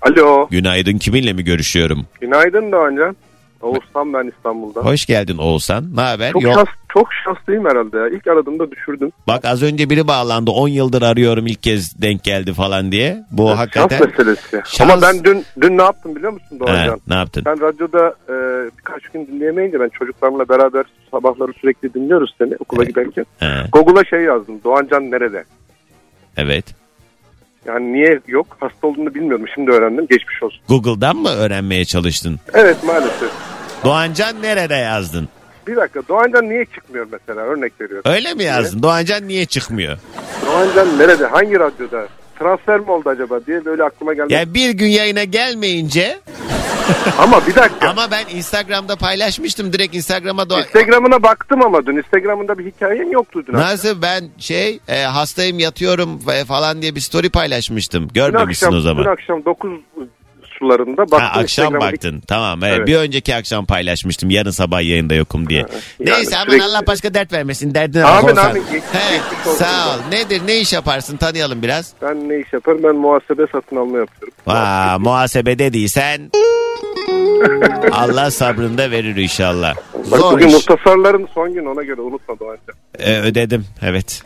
Alo.
Günaydın kiminle mi görüşüyorum?
Günaydın Doğancan. Oğuzhan ben İstanbul'da.
Hoş geldin Oğuzhan. Ne haber?
Çok,
Yok.
şans, çok şanslıyım herhalde ya. İlk aradığımda düşürdüm.
Bak az önce biri bağlandı. 10 yıldır arıyorum ilk kez denk geldi falan diye. Bu hakikaten.
Şans meselesi.
Şans-
Ama ben dün dün ne yaptım biliyor musun Doğancan?
He, ne yaptın?
Ben radyoda e, birkaç gün dinleyemeyince ben çocuklarımla beraber sabahları sürekli dinliyoruz seni okula giderken.
He,
Google'a şey yazdım. Doğancan nerede?
evet.
Yani niye yok? Hasta olduğunu bilmiyordum. Şimdi öğrendim. Geçmiş olsun.
Google'dan mı öğrenmeye çalıştın?
Evet maalesef.
Doğancan nerede yazdın?
Bir dakika. Doğancan niye çıkmıyor mesela? Örnek veriyorum.
Öyle mi yazdın? Doğancan niye çıkmıyor?
Doğancan nerede? Hangi radyoda? Transfer mi oldu acaba diye böyle aklıma geldi.
Ya bir gün yayına gelmeyince *laughs*
Ama bir dakika.
ama ben Instagram'da paylaşmıştım. Direkt Instagram'a Doğa...
Instagram'ına baktım ama dün. Instagram'ında bir hikayen yoktu dün.
Nasıl ben şey e, hastayım yatıyorum fa- falan diye bir story paylaşmıştım.
Dün
Görmemişsin
akşam,
o zaman.
Dün akşam 9 sularında baktım.
Ha, akşam baktın. Tamam evet.
Evet.
Bir önceki akşam paylaşmıştım. Yarın sabah yayında yokum diye. Neyse aman
sürekli-
Allah başka dert vermesin. Derdine
Amin,
bak
amin. Olsun
sağ ol. Nedir ne iş yaparsın tanıyalım biraz.
Ben ne iş yaparım? Ben muhasebe satın alma yapıyorum.
Vaa muhasebe dediysen *laughs* Allah sabrını da verir inşallah.
Bak
Zor
bugün
iş.
muhtasarların son günü ona göre unutma Doğancan.
Ee, ödedim evet.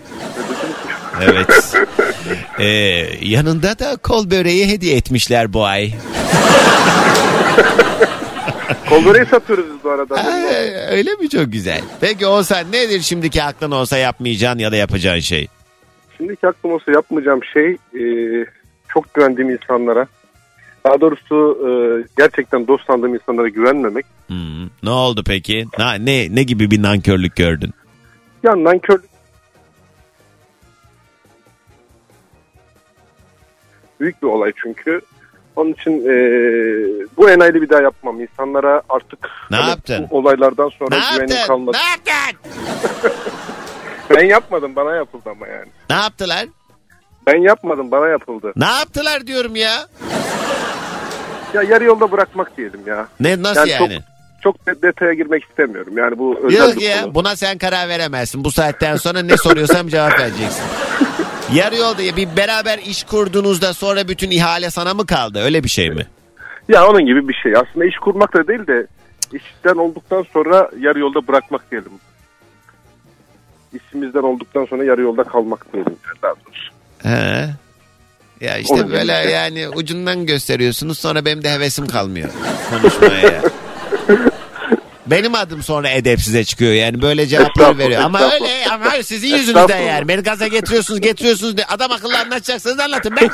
Evet. Ee, yanında da kol böreği hediye etmişler bu ay.
Kol böreği satıyoruz biz bu arada.
Ee, öyle mi çok güzel. Peki olsa nedir şimdiki aklın olsa yapmayacağın ya da yapacağın şey?
Şimdiki aklım olsa yapmayacağım şey e, çok güvendiğim insanlara daha doğrusu e, gerçekten dost sandığım insanlara güvenmemek.
Hmm, Ne oldu peki? Na, ne ne gibi bir nankörlük gördün?
Ya nankörlük büyük bir olay çünkü. Onun için e, bu enayili bir daha yapmam. İnsanlara artık
Ne
hani
yaptın?
bu olaylardan sonra
Ne
güvenim
yaptın?
kalmadı.
Ne yaptın? *laughs*
Ben yapmadım bana yapıldı ama yani.
Ne yaptılar?
Ben yapmadım bana yapıldı.
Ne yaptılar diyorum ya.
Ya yarı yolda bırakmak diyelim ya.
Ne nasıl yani?
Çok, çok de- detaya girmek istemiyorum. Yani bu özel
Yok ya
konu.
buna sen karar veremezsin. Bu saatten sonra ne soruyorsam cevap vereceksin. *laughs* Yarı yolda ya bir beraber iş kurduğunuzda sonra bütün ihale sana mı kaldı? Öyle bir şey mi?
Ya onun gibi bir şey. Aslında iş kurmak da değil de işten olduktan sonra yarı yolda bırakmak diyelim. İşimizden olduktan sonra yarı yolda kalmak diyelim. daha doğrusu.
He. Ya işte
Onun
böyle yani ucundan gösteriyorsunuz sonra benim de hevesim kalmıyor konuşmaya. *laughs* Benim adım sonra edepsize çıkıyor yani böyle cevaplar veriyor. Ama öyle ama sizin yüzünüzden yani. Beni gaza getiriyorsunuz getiriyorsunuz. Adam akıllı anlatacaksınız anlatın be. *laughs*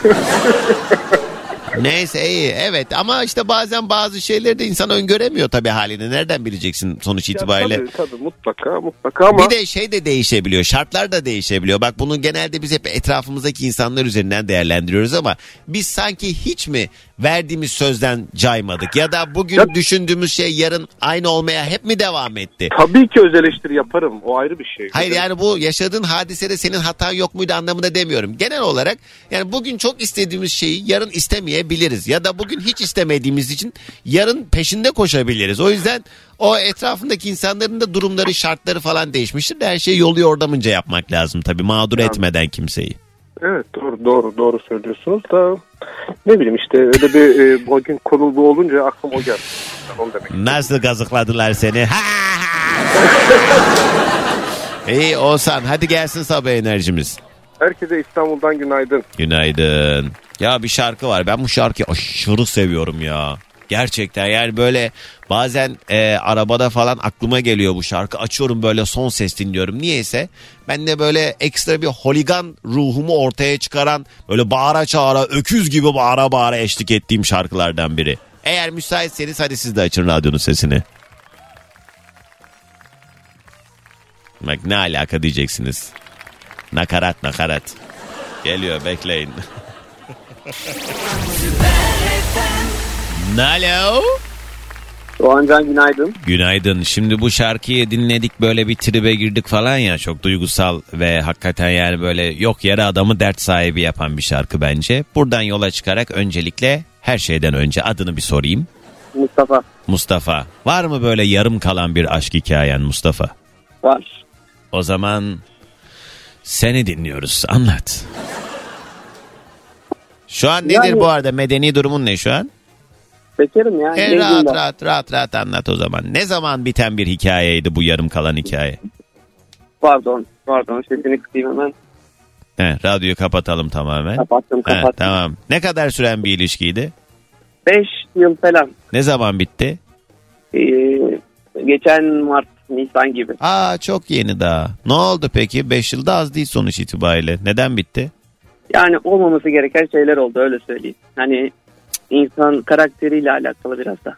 Neyse iyi evet ama işte bazen bazı şeyleri de insan öngöremiyor tabii halini. Nereden bileceksin sonuç itibariyle?
tabii, tabii mutlaka mutlaka ama
Bir de şey de değişebiliyor. Şartlar da değişebiliyor. Bak bunu genelde biz hep etrafımızdaki insanlar üzerinden değerlendiriyoruz ama biz sanki hiç mi verdiğimiz sözden caymadık? Ya da bugün düşündüğümüz şey yarın aynı olmaya hep mi devam etti?
tabii ki öz eleştiri yaparım. O ayrı bir şey.
Hayır yani bu yaşadığın hadisede senin hatan yok muydu anlamında demiyorum. Genel olarak yani bugün çok istediğimiz şeyi yarın istemeyebiliriz. Ya da bugün hiç istemediğimiz için yarın peşinde koşabiliriz. O yüzden o etrafındaki insanların da durumları şartları falan değişmiştir. de Her şeyi yolu yordamınca yapmak lazım tabii mağdur etmeden kimseyi.
Evet doğru doğru doğru söylüyorsunuz da ne bileyim işte öyle bir e, bugün konu bu olunca aklım o geldi. Onu demek.
Nasıl gazıkladılar seni? Ha. İyi Oğuzhan hadi gelsin sabah enerjimiz.
Herkese İstanbul'dan günaydın.
Günaydın. Ya bir şarkı var. Ben bu şarkıyı aşırı seviyorum ya. Gerçekten yani böyle bazen e, arabada falan aklıma geliyor bu şarkı. Açıyorum böyle son ses dinliyorum. Niyeyse ben de böyle ekstra bir holigan ruhumu ortaya çıkaran böyle bağıra çağıra öküz gibi bağıra bağıra eşlik ettiğim şarkılardan biri. Eğer müsaitseniz hadi siz de açın radyonun sesini. Bak ne alaka diyeceksiniz. Nakarat nakarat. Geliyor bekleyin. *laughs* Alo.
Doğancan günaydın.
Günaydın. Şimdi bu şarkıyı dinledik böyle bir tribe girdik falan ya çok duygusal ve hakikaten yani böyle yok yere adamı dert sahibi yapan bir şarkı bence. Buradan yola çıkarak öncelikle her şeyden önce adını bir sorayım.
Mustafa
Mustafa. Var mı böyle yarım kalan bir aşk hikayen Mustafa?
var.
O zaman seni dinliyoruz. Anlat. Şu an nedir
Yani-
bu arada? Medeni durumun ne şu an?
Bekarım ya.
E, rahat
ben.
rahat rahat rahat anlat o zaman. Ne zaman biten bir hikayeydi bu yarım kalan hikaye?
Pardon pardon sesini kısayım hemen.
He, radyoyu kapatalım tamamen.
Kapattım
He,
kapattım.
tamam. Ne kadar süren bir ilişkiydi?
5 yıl falan.
Ne zaman bitti?
Ee, geçen Mart Nisan gibi.
Aa çok yeni daha. Ne oldu peki? 5 yılda az değil sonuç itibariyle. Neden bitti?
Yani olmaması gereken şeyler oldu öyle söyleyeyim. Hani insan karakteriyle alakalı biraz da.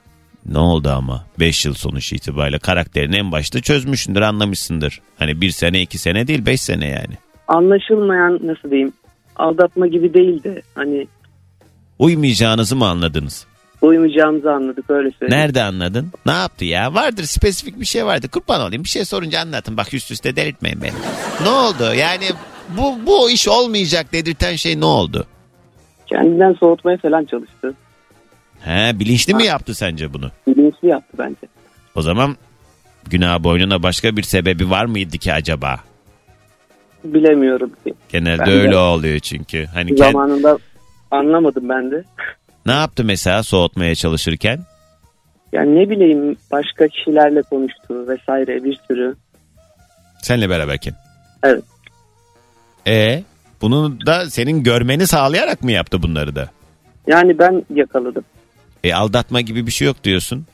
Ne oldu ama? 5 yıl sonuç itibariyle karakterini en başta çözmüşsündür, anlamışsındır. Hani bir sene, iki sene değil, beş sene yani.
Anlaşılmayan nasıl diyeyim aldatma gibi değildi. Hani
Uymayacağınızı mı anladınız?
uymayacağımızı anladık öyle söyleyeyim.
Nerede anladın? Ne yaptı ya? Vardır spesifik bir şey vardı. Kurban olayım bir şey sorunca anlatın. Bak üst üste delirtmeyin beni. ne oldu? Yani bu, bu iş olmayacak dedirten şey ne oldu?
Kendinden soğutmaya falan çalıştı.
He bilinçli mi yaptı sence bunu?
Bilinçli yaptı bence.
O zaman günah boynuna başka bir sebebi var mıydı ki acaba?
Bilemiyorum ki.
Genelde
Ben de
öyle oluyor çünkü. Hani kend-
Zamanında anlamadım ben de.
ne yaptı mesela soğutmaya çalışırken?
Yani ne bileyim başka kişilerle konuştu vesaire bir sürü.
Senle beraberken.
Evet.
E bunu da senin görmeni sağlayarak mı yaptı bunları da?
Yani ben yakaladım.
E aldatma gibi bir şey yok diyorsun.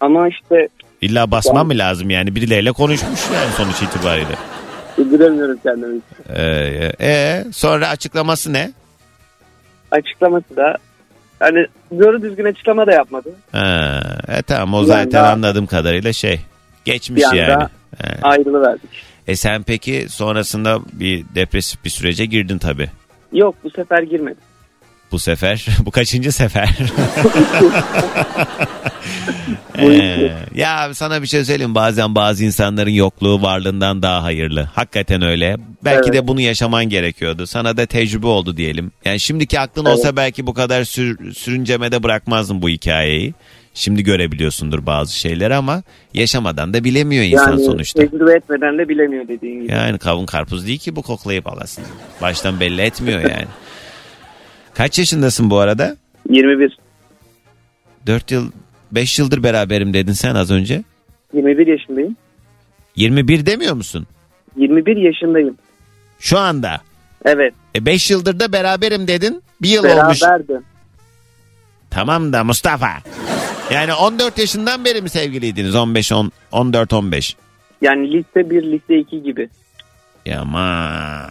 Ama işte
İlla basma mı lazım yani birileriyle konuşmuş yani sonuç itibariyle.
bildiremiyorum kendimi.
E, e, sonra açıklaması ne?
Açıklaması da hani doğru düzgün açıklama da yapmadı.
Ha, e tamam o
Bir
zaten
anda-
anladığım kadarıyla şey geçmiş
Bir anda
yani.
Ayrılıverdik.
E sen peki sonrasında bir depresif bir sürece girdin tabi.
Yok bu sefer girmedi.
Bu sefer *laughs* bu kaçıncı sefer? *laughs* Ee, ya sana bir şey söyleyeyim bazen bazı insanların yokluğu varlığından daha hayırlı. Hakikaten öyle. Belki de bunu yaşaman gerekiyordu. Sana da tecrübe oldu diyelim. Yani şimdiki aklın
Evet.
olsa belki bu kadar sür, sürüncemede bırakmazdın bu hikayeyi. Şimdi görebiliyorsundur bazı şeyleri ama yaşamadan da bilemiyor insan
yani
sonuçta.
tecrübe etmeden de bilemiyor dediğin gibi.
Yani kavun karpuz değil ki bu koklayıp alasın. Baştan belli etmiyor yani. Kaç yaşındasın bu arada?
21.
4 yıl 5 yıldır beraberim dedin sen az önce.
21 yaşındayım.
21 demiyor musun?
21 yaşındayım.
Şu anda.
Evet.
E 5 yıldır da beraberim dedin. Bir yıl olmuş.
Beraberdim.
Tamam da Mustafa. Yani 14 yaşından beri mi sevgiliydiniz? 15 10 14 15.
Yani liste 1 liste 2 gibi.
Ya ama.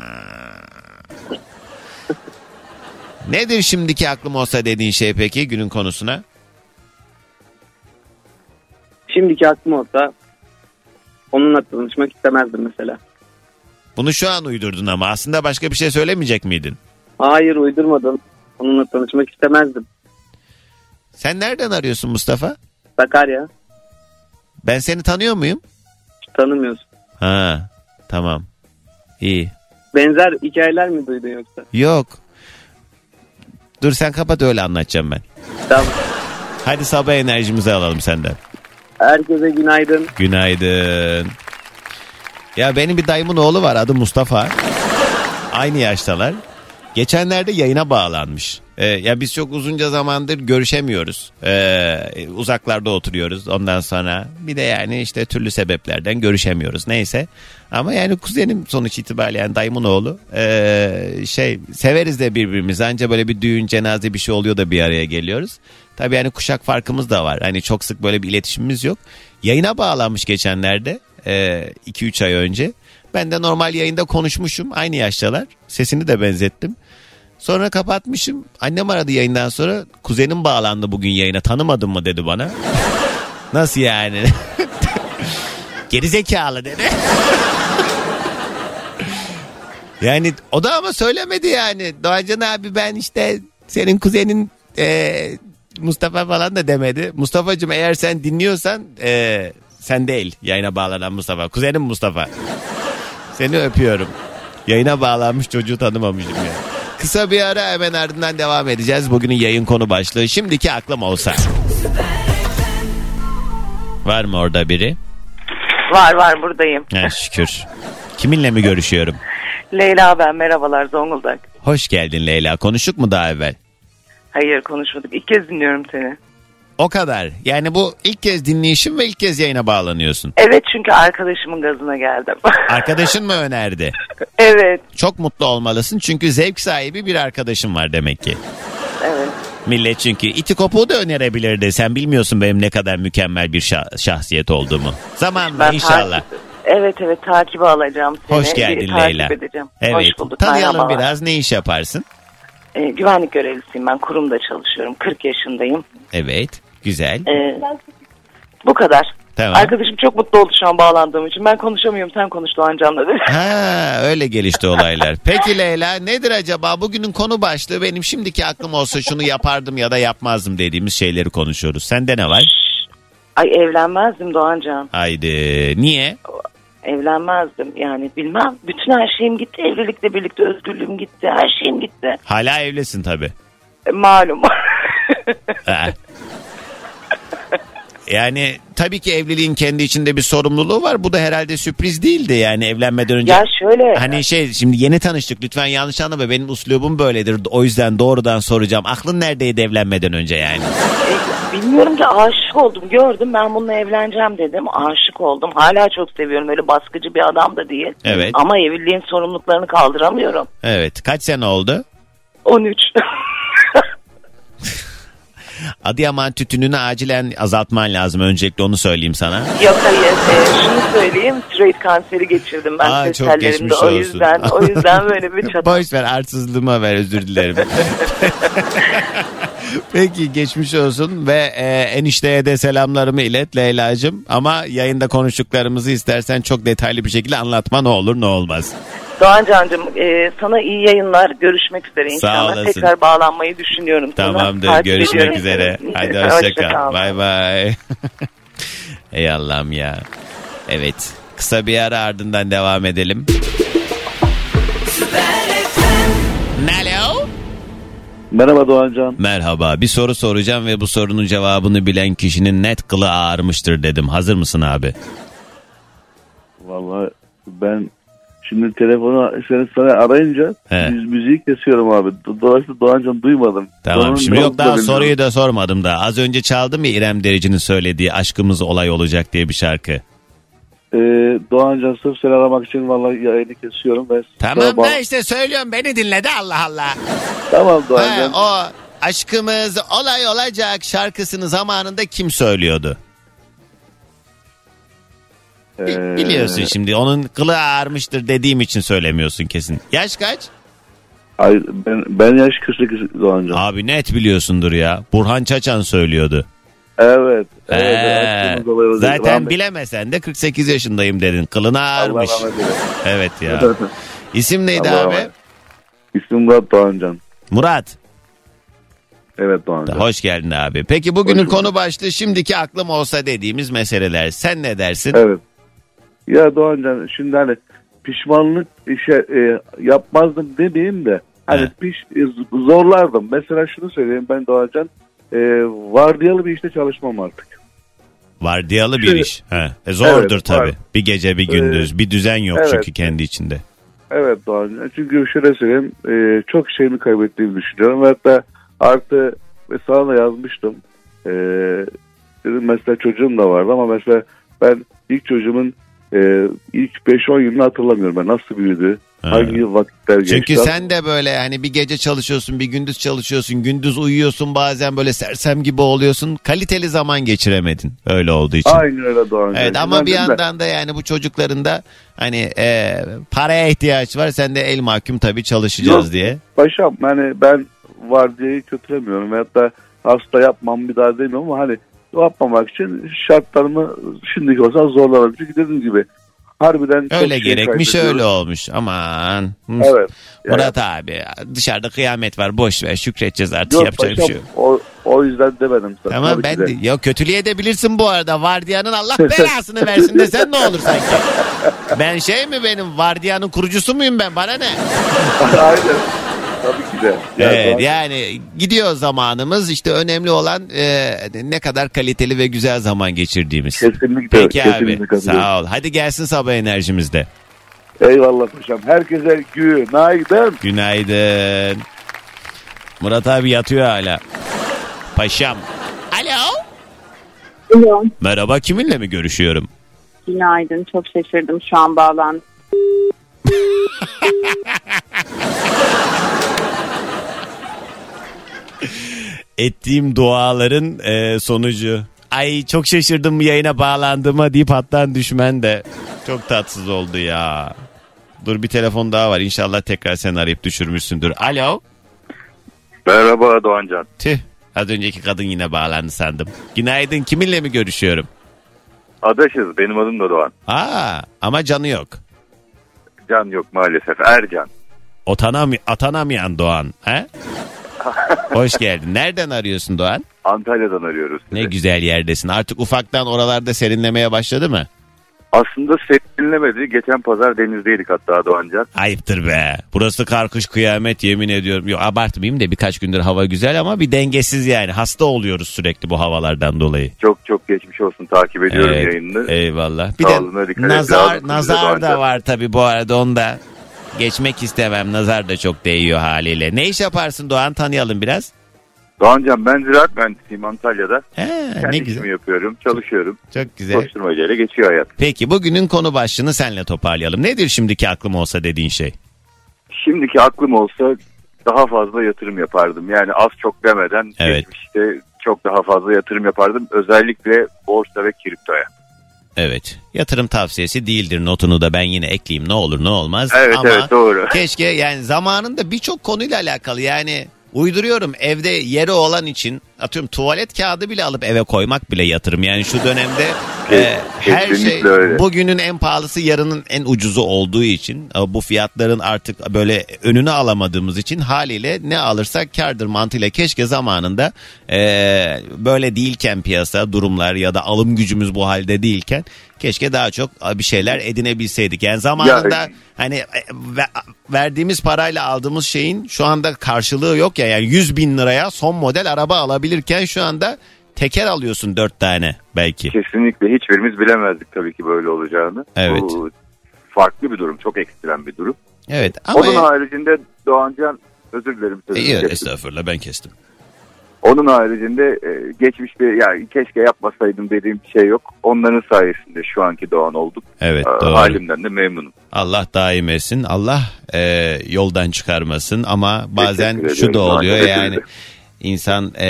Nedir şimdiki aklım olsa dediğin şey peki günün konusuna?
Şimdiki aklım olsa onunla tanışmak istemezdim mesela.
Bunu şu an uydurdun ama aslında başka bir şey söylemeyecek miydin?
Hayır uydurmadım. Onunla tanışmak istemezdim.
Sen nereden arıyorsun Mustafa?
Sakarya
Ben seni tanıyor muyum?
tanımıyorsun.
Ha tamam. İyi.
Benzer hikayeler mi duydun yoksa?
Yok. Dur sen kapat öyle anlatacağım ben.
Tamam.
Hadi sabah enerjimizi alalım senden.
Herkese günaydın.
Günaydın. Ya benim bir dayımın oğlu var adı Mustafa. Aynı yaştalar. Geçenlerde yayına bağlanmış. Ee, ya biz çok uzunca zamandır görüşemiyoruz. Ee, uzaklarda oturuyoruz. Ondan sonra bir de yani işte türlü sebeplerden görüşemiyoruz. Neyse. Ama yani kuzenim sonuç itibariyle yani dayımın oğlu. Ee, şey severiz de birbirimizi. Anca böyle bir düğün cenaze bir şey oluyor da bir araya geliyoruz. Tabii yani kuşak farkımız da var. Hani çok sık böyle bir iletişimimiz yok. Yayına bağlanmış geçenlerde. 2-3 ay önce. Ben de normal yayında konuşmuşum. Aynı yaştalar. Sesini de benzettim. Sonra kapatmışım. Annem aradı yayından sonra. Kuzenim bağlandı bugün yayına. Tanımadın mı dedi bana. *laughs* Nasıl yani? *laughs* Gerizekalı dedi. *laughs* yani o da ama söylemedi yani. Doğancan abi ben işte senin kuzenin e, Mustafa falan da demedi. Mustafa'cığım eğer sen dinliyorsan e, sen değil yayına bağlanan Mustafa. Kuzenim Mustafa. Seni öpüyorum. Yayına bağlanmış çocuğu tanımamışım ya. Kısa bir ara hemen ardından devam edeceğiz. Bugünün yayın konu başlığı şimdiki aklım olsa. Var mı orada biri?
Var var buradayım.
Ha, şükür. Kiminle mi görüşüyorum?
Leyla ben merhabalar Zonguldak.
Hoş geldin Leyla. Konuştuk mu daha evvel?
Hayır konuşmadık. İlk kez dinliyorum seni.
O kadar. Yani bu ilk kez dinleyişim ve ilk kez yayına bağlanıyorsun.
Evet çünkü arkadaşımın gazına geldim. *laughs*
Arkadaşın mı önerdi?
evet
Çok mutlu olmalısın çünkü zevk sahibi bir arkadaşım var demek ki.
evet.
Millet çünkü iti kopuğu da önerebilirdi. Sen bilmiyorsun benim ne kadar mükemmel bir şah- şahsiyet olduğumu. Zamanla
Ben
inşallah.
takip- evet evet takibe alacağım seni.
Hoş geldin
Bir
Leyla.
edeceğim.
Evet.
Hoş bulduk.
Tanıyalım biraz. Ne iş yaparsın?
Ee, güvenlik görevlisiyim ben kurumda çalışıyorum. 40 yaşındayım.
Evet. Güzel.
Ee, bu kadar.
Tamam.
Arkadaşım çok mutlu oldu şu an bağlandığım için. Ben konuşamıyorum sen konuş Doğancan'la dedi. *laughs*
Ha öyle gelişti olaylar. Peki Leyla nedir acaba bugünün konu başlığı benim şimdiki aklım olsa şunu yapardım ya da yapmazdım dediğimiz şeyleri konuşuyoruz. Sende ne var?
Ay evlenmezdim Doğancan.
Haydi niye?
Evlenmezdim yani bilmem. Bütün her şeyim gitti. Evlilikle birlikte özgürlüğüm gitti. Her şeyim gitti.
Hala evlisin tabii.
E, malum. *laughs*
Yani tabii ki evliliğin kendi içinde bir sorumluluğu var. Bu da herhalde sürpriz değildi yani evlenmeden önce.
Ya şöyle-
Hani şey şimdi yeni tanıştık lütfen yanlış anlama benim uslubum böyledir. O yüzden doğrudan soracağım. Aklın neredeydi evlenmeden önce yani?
E, Bilmiyorum ki aşık oldum. Gördüm ben bununla evleneceğim dedim. Aşık oldum. Hala çok seviyorum. Öyle baskıcı bir adam da değil.
Evet.
Ama evliliğin sorumluluklarını kaldıramıyorum.
Evet kaç sene oldu?
13. *laughs*
Adıyaman tütününü acilen azaltman lazım. Öncelikle onu söyleyeyim sana.
Yok hayır. E, şunu söyleyeyim. Tiroid kanseri geçirdim ben
Aa, çok geçmiş
O
olsun.
yüzden, o yüzden böyle bir *laughs* çatı.
Boş ver arsızlığıma ver özür dilerim. *laughs* Peki geçmiş olsun ve e, enişteye de selamlarımı ilet Leyla'cığım. Ama yayında konuştuklarımızı istersen çok detaylı bir şekilde anlatma ne olur ne olmaz.
Doğan Can'cığım e, sana iyi yayınlar. Görüşmek üzere
Sağ
inşallah.
olasın.
Tekrar bağlanmayı düşünüyorum. sana.
Tamamdır
Takip
görüşmek
ediyorum.
üzere. Hadi
Hoşça
hoşça kal.
kal.
Bay bay. *laughs* Ey Allah'ım ya. Evet kısa bir ara ardından devam edelim. Alo.
Merhaba Doğancan.
Merhaba. Bir soru soracağım ve bu sorunun cevabını bilen kişinin net kılı ağarmıştır dedim. Hazır mısın abi?
Vallahi ben şimdi telefonu seni sana arayınca
He.
müz- müziği kesiyorum abi. Do- Dolayısıyla Doğancan duymadım.
Tamam
Sonunun
şimdi yok daha
bilmiyorum.
soruyu da sormadım da. Az önce çaldım ya İrem Derici'nin söylediği aşkımız olay olacak diye bir şarkı.
Ee, Doğancan sırf seni aramak için vallahi yayını kesiyorum. Ve
Tamam da işte söylüyorum beni dinle de Allah Allah.
Tamam
Ha,
Doğancan.
o aşkımız olay olacak şarkısını zamanında kim söylüyordu?
Ee,
Biliyorsun şimdi onun kılı ağarmıştır dediğim için söylemiyorsun kesin. Yaş kaç?
Ay, ben, ben yaş 48 Doğancan.
Abi net biliyorsundur ya. Burhan Çaçan söylüyordu.
Evet. evet
Ee,
olacak.
zaten
Rahmet-
bilemesen de 48 yaşındayım dedin. Kılına ağarmış.
Allah rahmet eylesin.
Evet ya. *laughs* İsim neydi
Allah
abi?
rahmet- İsmim Murat Doğancan.
Murat.
Evet Doğancan.
Hoş geldin abi. Peki bugünün konu başlığı şimdiki aklım olsa dediğimiz meseleler. Sen ne dersin?
Evet. Ya Doğancan şimdi hani pişmanlık işe e, yapmazdım demeyeyim de hani piş, e, zorlardım. Mesela şunu söyleyeyim ben Doğancan e, vardiyalı bir işte çalışmam artık.
Vardiyalı bir iş. Ha. E, zordur
Evet,
tabii.
var.
Bir gece bir gündüz. bir düzen yok
evet.
çünkü kendi içinde.
Evet Doğancan çünkü şöyle söyleyeyim e, çok şeyimi kaybettiğimi düşünüyorum hatta artı ve sana da yazmıştım. E, dedim mesela çocuğum da vardı ama mesela ben ilk çocuğumun e, ilk 5-10 yılını hatırlamıyorum ben nasıl büyüdü. Hangi vakitler geçti.
Çünkü sen de böyle hani bir gece çalışıyorsun, bir gündüz çalışıyorsun, gündüz uyuyorsun, bazen böyle sersem gibi oluyorsun. Kaliteli zaman geçiremedin öyle olduğu için.
Aynen öyle Doğan.
Evet ama bir yandan da yani bu çocukların da hani e, paraya ihtiyaç var. Sen de el mahkum tabii çalışacağız
Yok.
diye.
Paşam hani ben vardiyayı kötülemiyorum. Veyahut da hasta yapmam bir daha demiyorum ama hani yapmamak için şartlarımı şimdiki olsa zorlarım. Çünkü dediğim gibi harbiden
Öyle
şey
gerekmiş öyle olmuş. Aman.
Evet.
Murat abi dışarıda kıyamet var boş ver şükredeceğiz artık
Yok
yapacak bir
paşam,
şey yok.
o, o yüzden demedim sana.
Tamam
Tabii
ben
de.
ya kötülüğe edebilirsin bu arada. Vardiyanın Allah belasını *laughs* versin desen ne olur sanki. Ben şey mi benim vardiyanın kurucusu muyum ben bana ne? *laughs*
Aynen. Tabii ki de. Yani
Evet yani gidiyor zamanımız işte önemli olan e, ne kadar kaliteli ve güzel zaman geçirdiğimiz.
Kesinlikle.
Peki
kesinlikle
abi sağ ol. Hadi gelsin sabah enerjimizde.
Eyvallah paşam. Herkese günaydın.
Günaydın. Murat abi yatıyor hala. Paşam. Alo.
Alo.
Merhaba kiminle mi görüşüyorum?
Günaydın. Çok şaşırdım şu an bağlandı. *laughs*
Ettiğim duaların e, sonucu. Ay çok şaşırdım yayına bağlandığıma deyip hattan düşmen de çok tatsız oldu ya. Dur bir telefon daha var inşallah tekrar sen arayıp düşürmüşsündür. Alo.
Merhaba Doğancan.
Tüh az önceki kadın yine bağlandı sandım. Günaydın kiminle mi görüşüyorum?
Adaşız benim adım da Doğan.
Aa ama canı yok.
Can yok maalesef Ercan.
Otanam atanamayan Doğan. He? *laughs* Hoş geldin. Nereden arıyorsun Doğan?
Antalya'dan arıyoruz.
Ne güzel yerdesin. Artık ufaktan oralarda serinlemeye başladı mı?
Aslında serinlemedi. Geçen pazar denizdeydik hatta Doğancan.
Ayıptır be. Burası karkış kıyamet yemin ediyorum. Yok abartmayayım da birkaç gündür hava güzel ama bir dengesiz yani. Hasta oluyoruz sürekli bu havalardan dolayı.
Çok çok geçmiş olsun takip ediyorum
Evet,
yayınını.
Eyvallah. Bir
Sağlığına
de nazar nazar da var tabii bu arada onda. Geçmek istemem. Nazar da çok değiyor haliyle. Ne iş yaparsın Doğan? Tanıyalım biraz.
Doğancan ben ziraat mühendisiyim Antalya'da.
He,
Kendi
ne güzel.
işimi yapıyorum, çalışıyorum.
Çok güzel.
Koşturmacayla geçiyor hayat.
Peki bugünün konu başlığını senle toparlayalım. Nedir şimdiki aklım olsa dediğin şey?
Şimdiki aklım olsa daha fazla yatırım yapardım. Yani az çok demeden
Evet.
geçmişte çok daha fazla yatırım yapardım. Özellikle borsa ve kriptoya.
Evet. Yatırım tavsiyesi değildir notunu da ben yine ekleyeyim ne olur ne olmaz.
Evet,
Ama
evet, doğru. *laughs*
keşke yani zamanında birçok konuyla alakalı yani uyduruyorum evde yeri olan için atıyorum tuvalet kağıdı bile alıp eve koymak bile yatırım. Yani şu dönemde e, her şey
öyle.
bugünün en pahalısı yarının en ucuzu olduğu için e, bu fiyatların artık böyle önünü alamadığımız için haliyle ne alırsak kardır mantığıyla keşke zamanında e, böyle değilken piyasa durumlar ya da alım gücümüz bu halde değilken keşke daha çok e, bir şeyler edinebilseydik. Yani zamanında
Ya-
hani e, ve- verdiğimiz parayla aldığımız şeyin şu anda karşılığı yok ya yani 100 bin liraya son model araba alabilirken şu anda teker alıyorsun 4 tane belki.
Kesinlikle hiçbirimiz bilemezdik tabii ki böyle olacağını.
Evet.
Bu farklı bir durum, çok ekstrem bir durum.
Evet ama
Onun haricinde Doğancan özür dilerim sözünü
İyi,
kestim.
estağfurullah ben kestim.
Onun haricinde e, geçmişte ya keşke yapmasaydım dediğim bir şey yok. Onların sayesinde şu anki Doğan olduk.
Evet
Ee,
doğru.
Halimden de memnunum.
Allah daim etsin. Allah e, yoldan çıkarmasın ama bazen şu da oluyor yani insan e,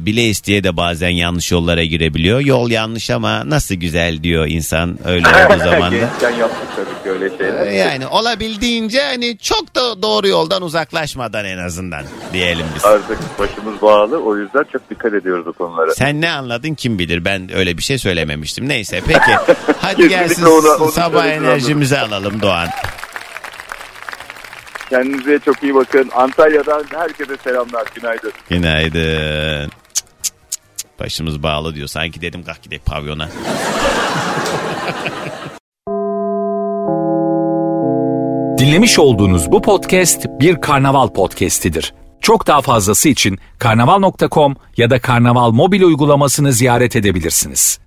bile isteye de bazen yanlış yollara girebiliyor. Yol yanlış ama nasıl güzel diyor insan öyle *laughs* olduğu zaman da.
Gençken yaptık tabii ki öyle şeyler.
Yani olabildiğince hani çok da doğru yoldan uzaklaşmadan en azından diyelim biz.
Artık başımız bağlı o yüzden çok dikkat ediyoruz o konulara.
Sen ne anladın kim bilir ben öyle bir şey söylememiştim. Neyse peki *laughs* hadi gelsin
onu- onu
sabah enerjimizi alalım Doğan.
Kendinize çok iyi bakın. Antalya'dan herkese selamlar. Günaydın.
Günaydın. Başımız bağlı diyor. Sanki dedim kalk gidelim pavyona.
Dinlemiş olduğunuz bu podcast bir karnaval podcastidir. Çok daha fazlası için karnaval.com ya da karnaval mobil uygulamasını ziyaret edebilirsiniz.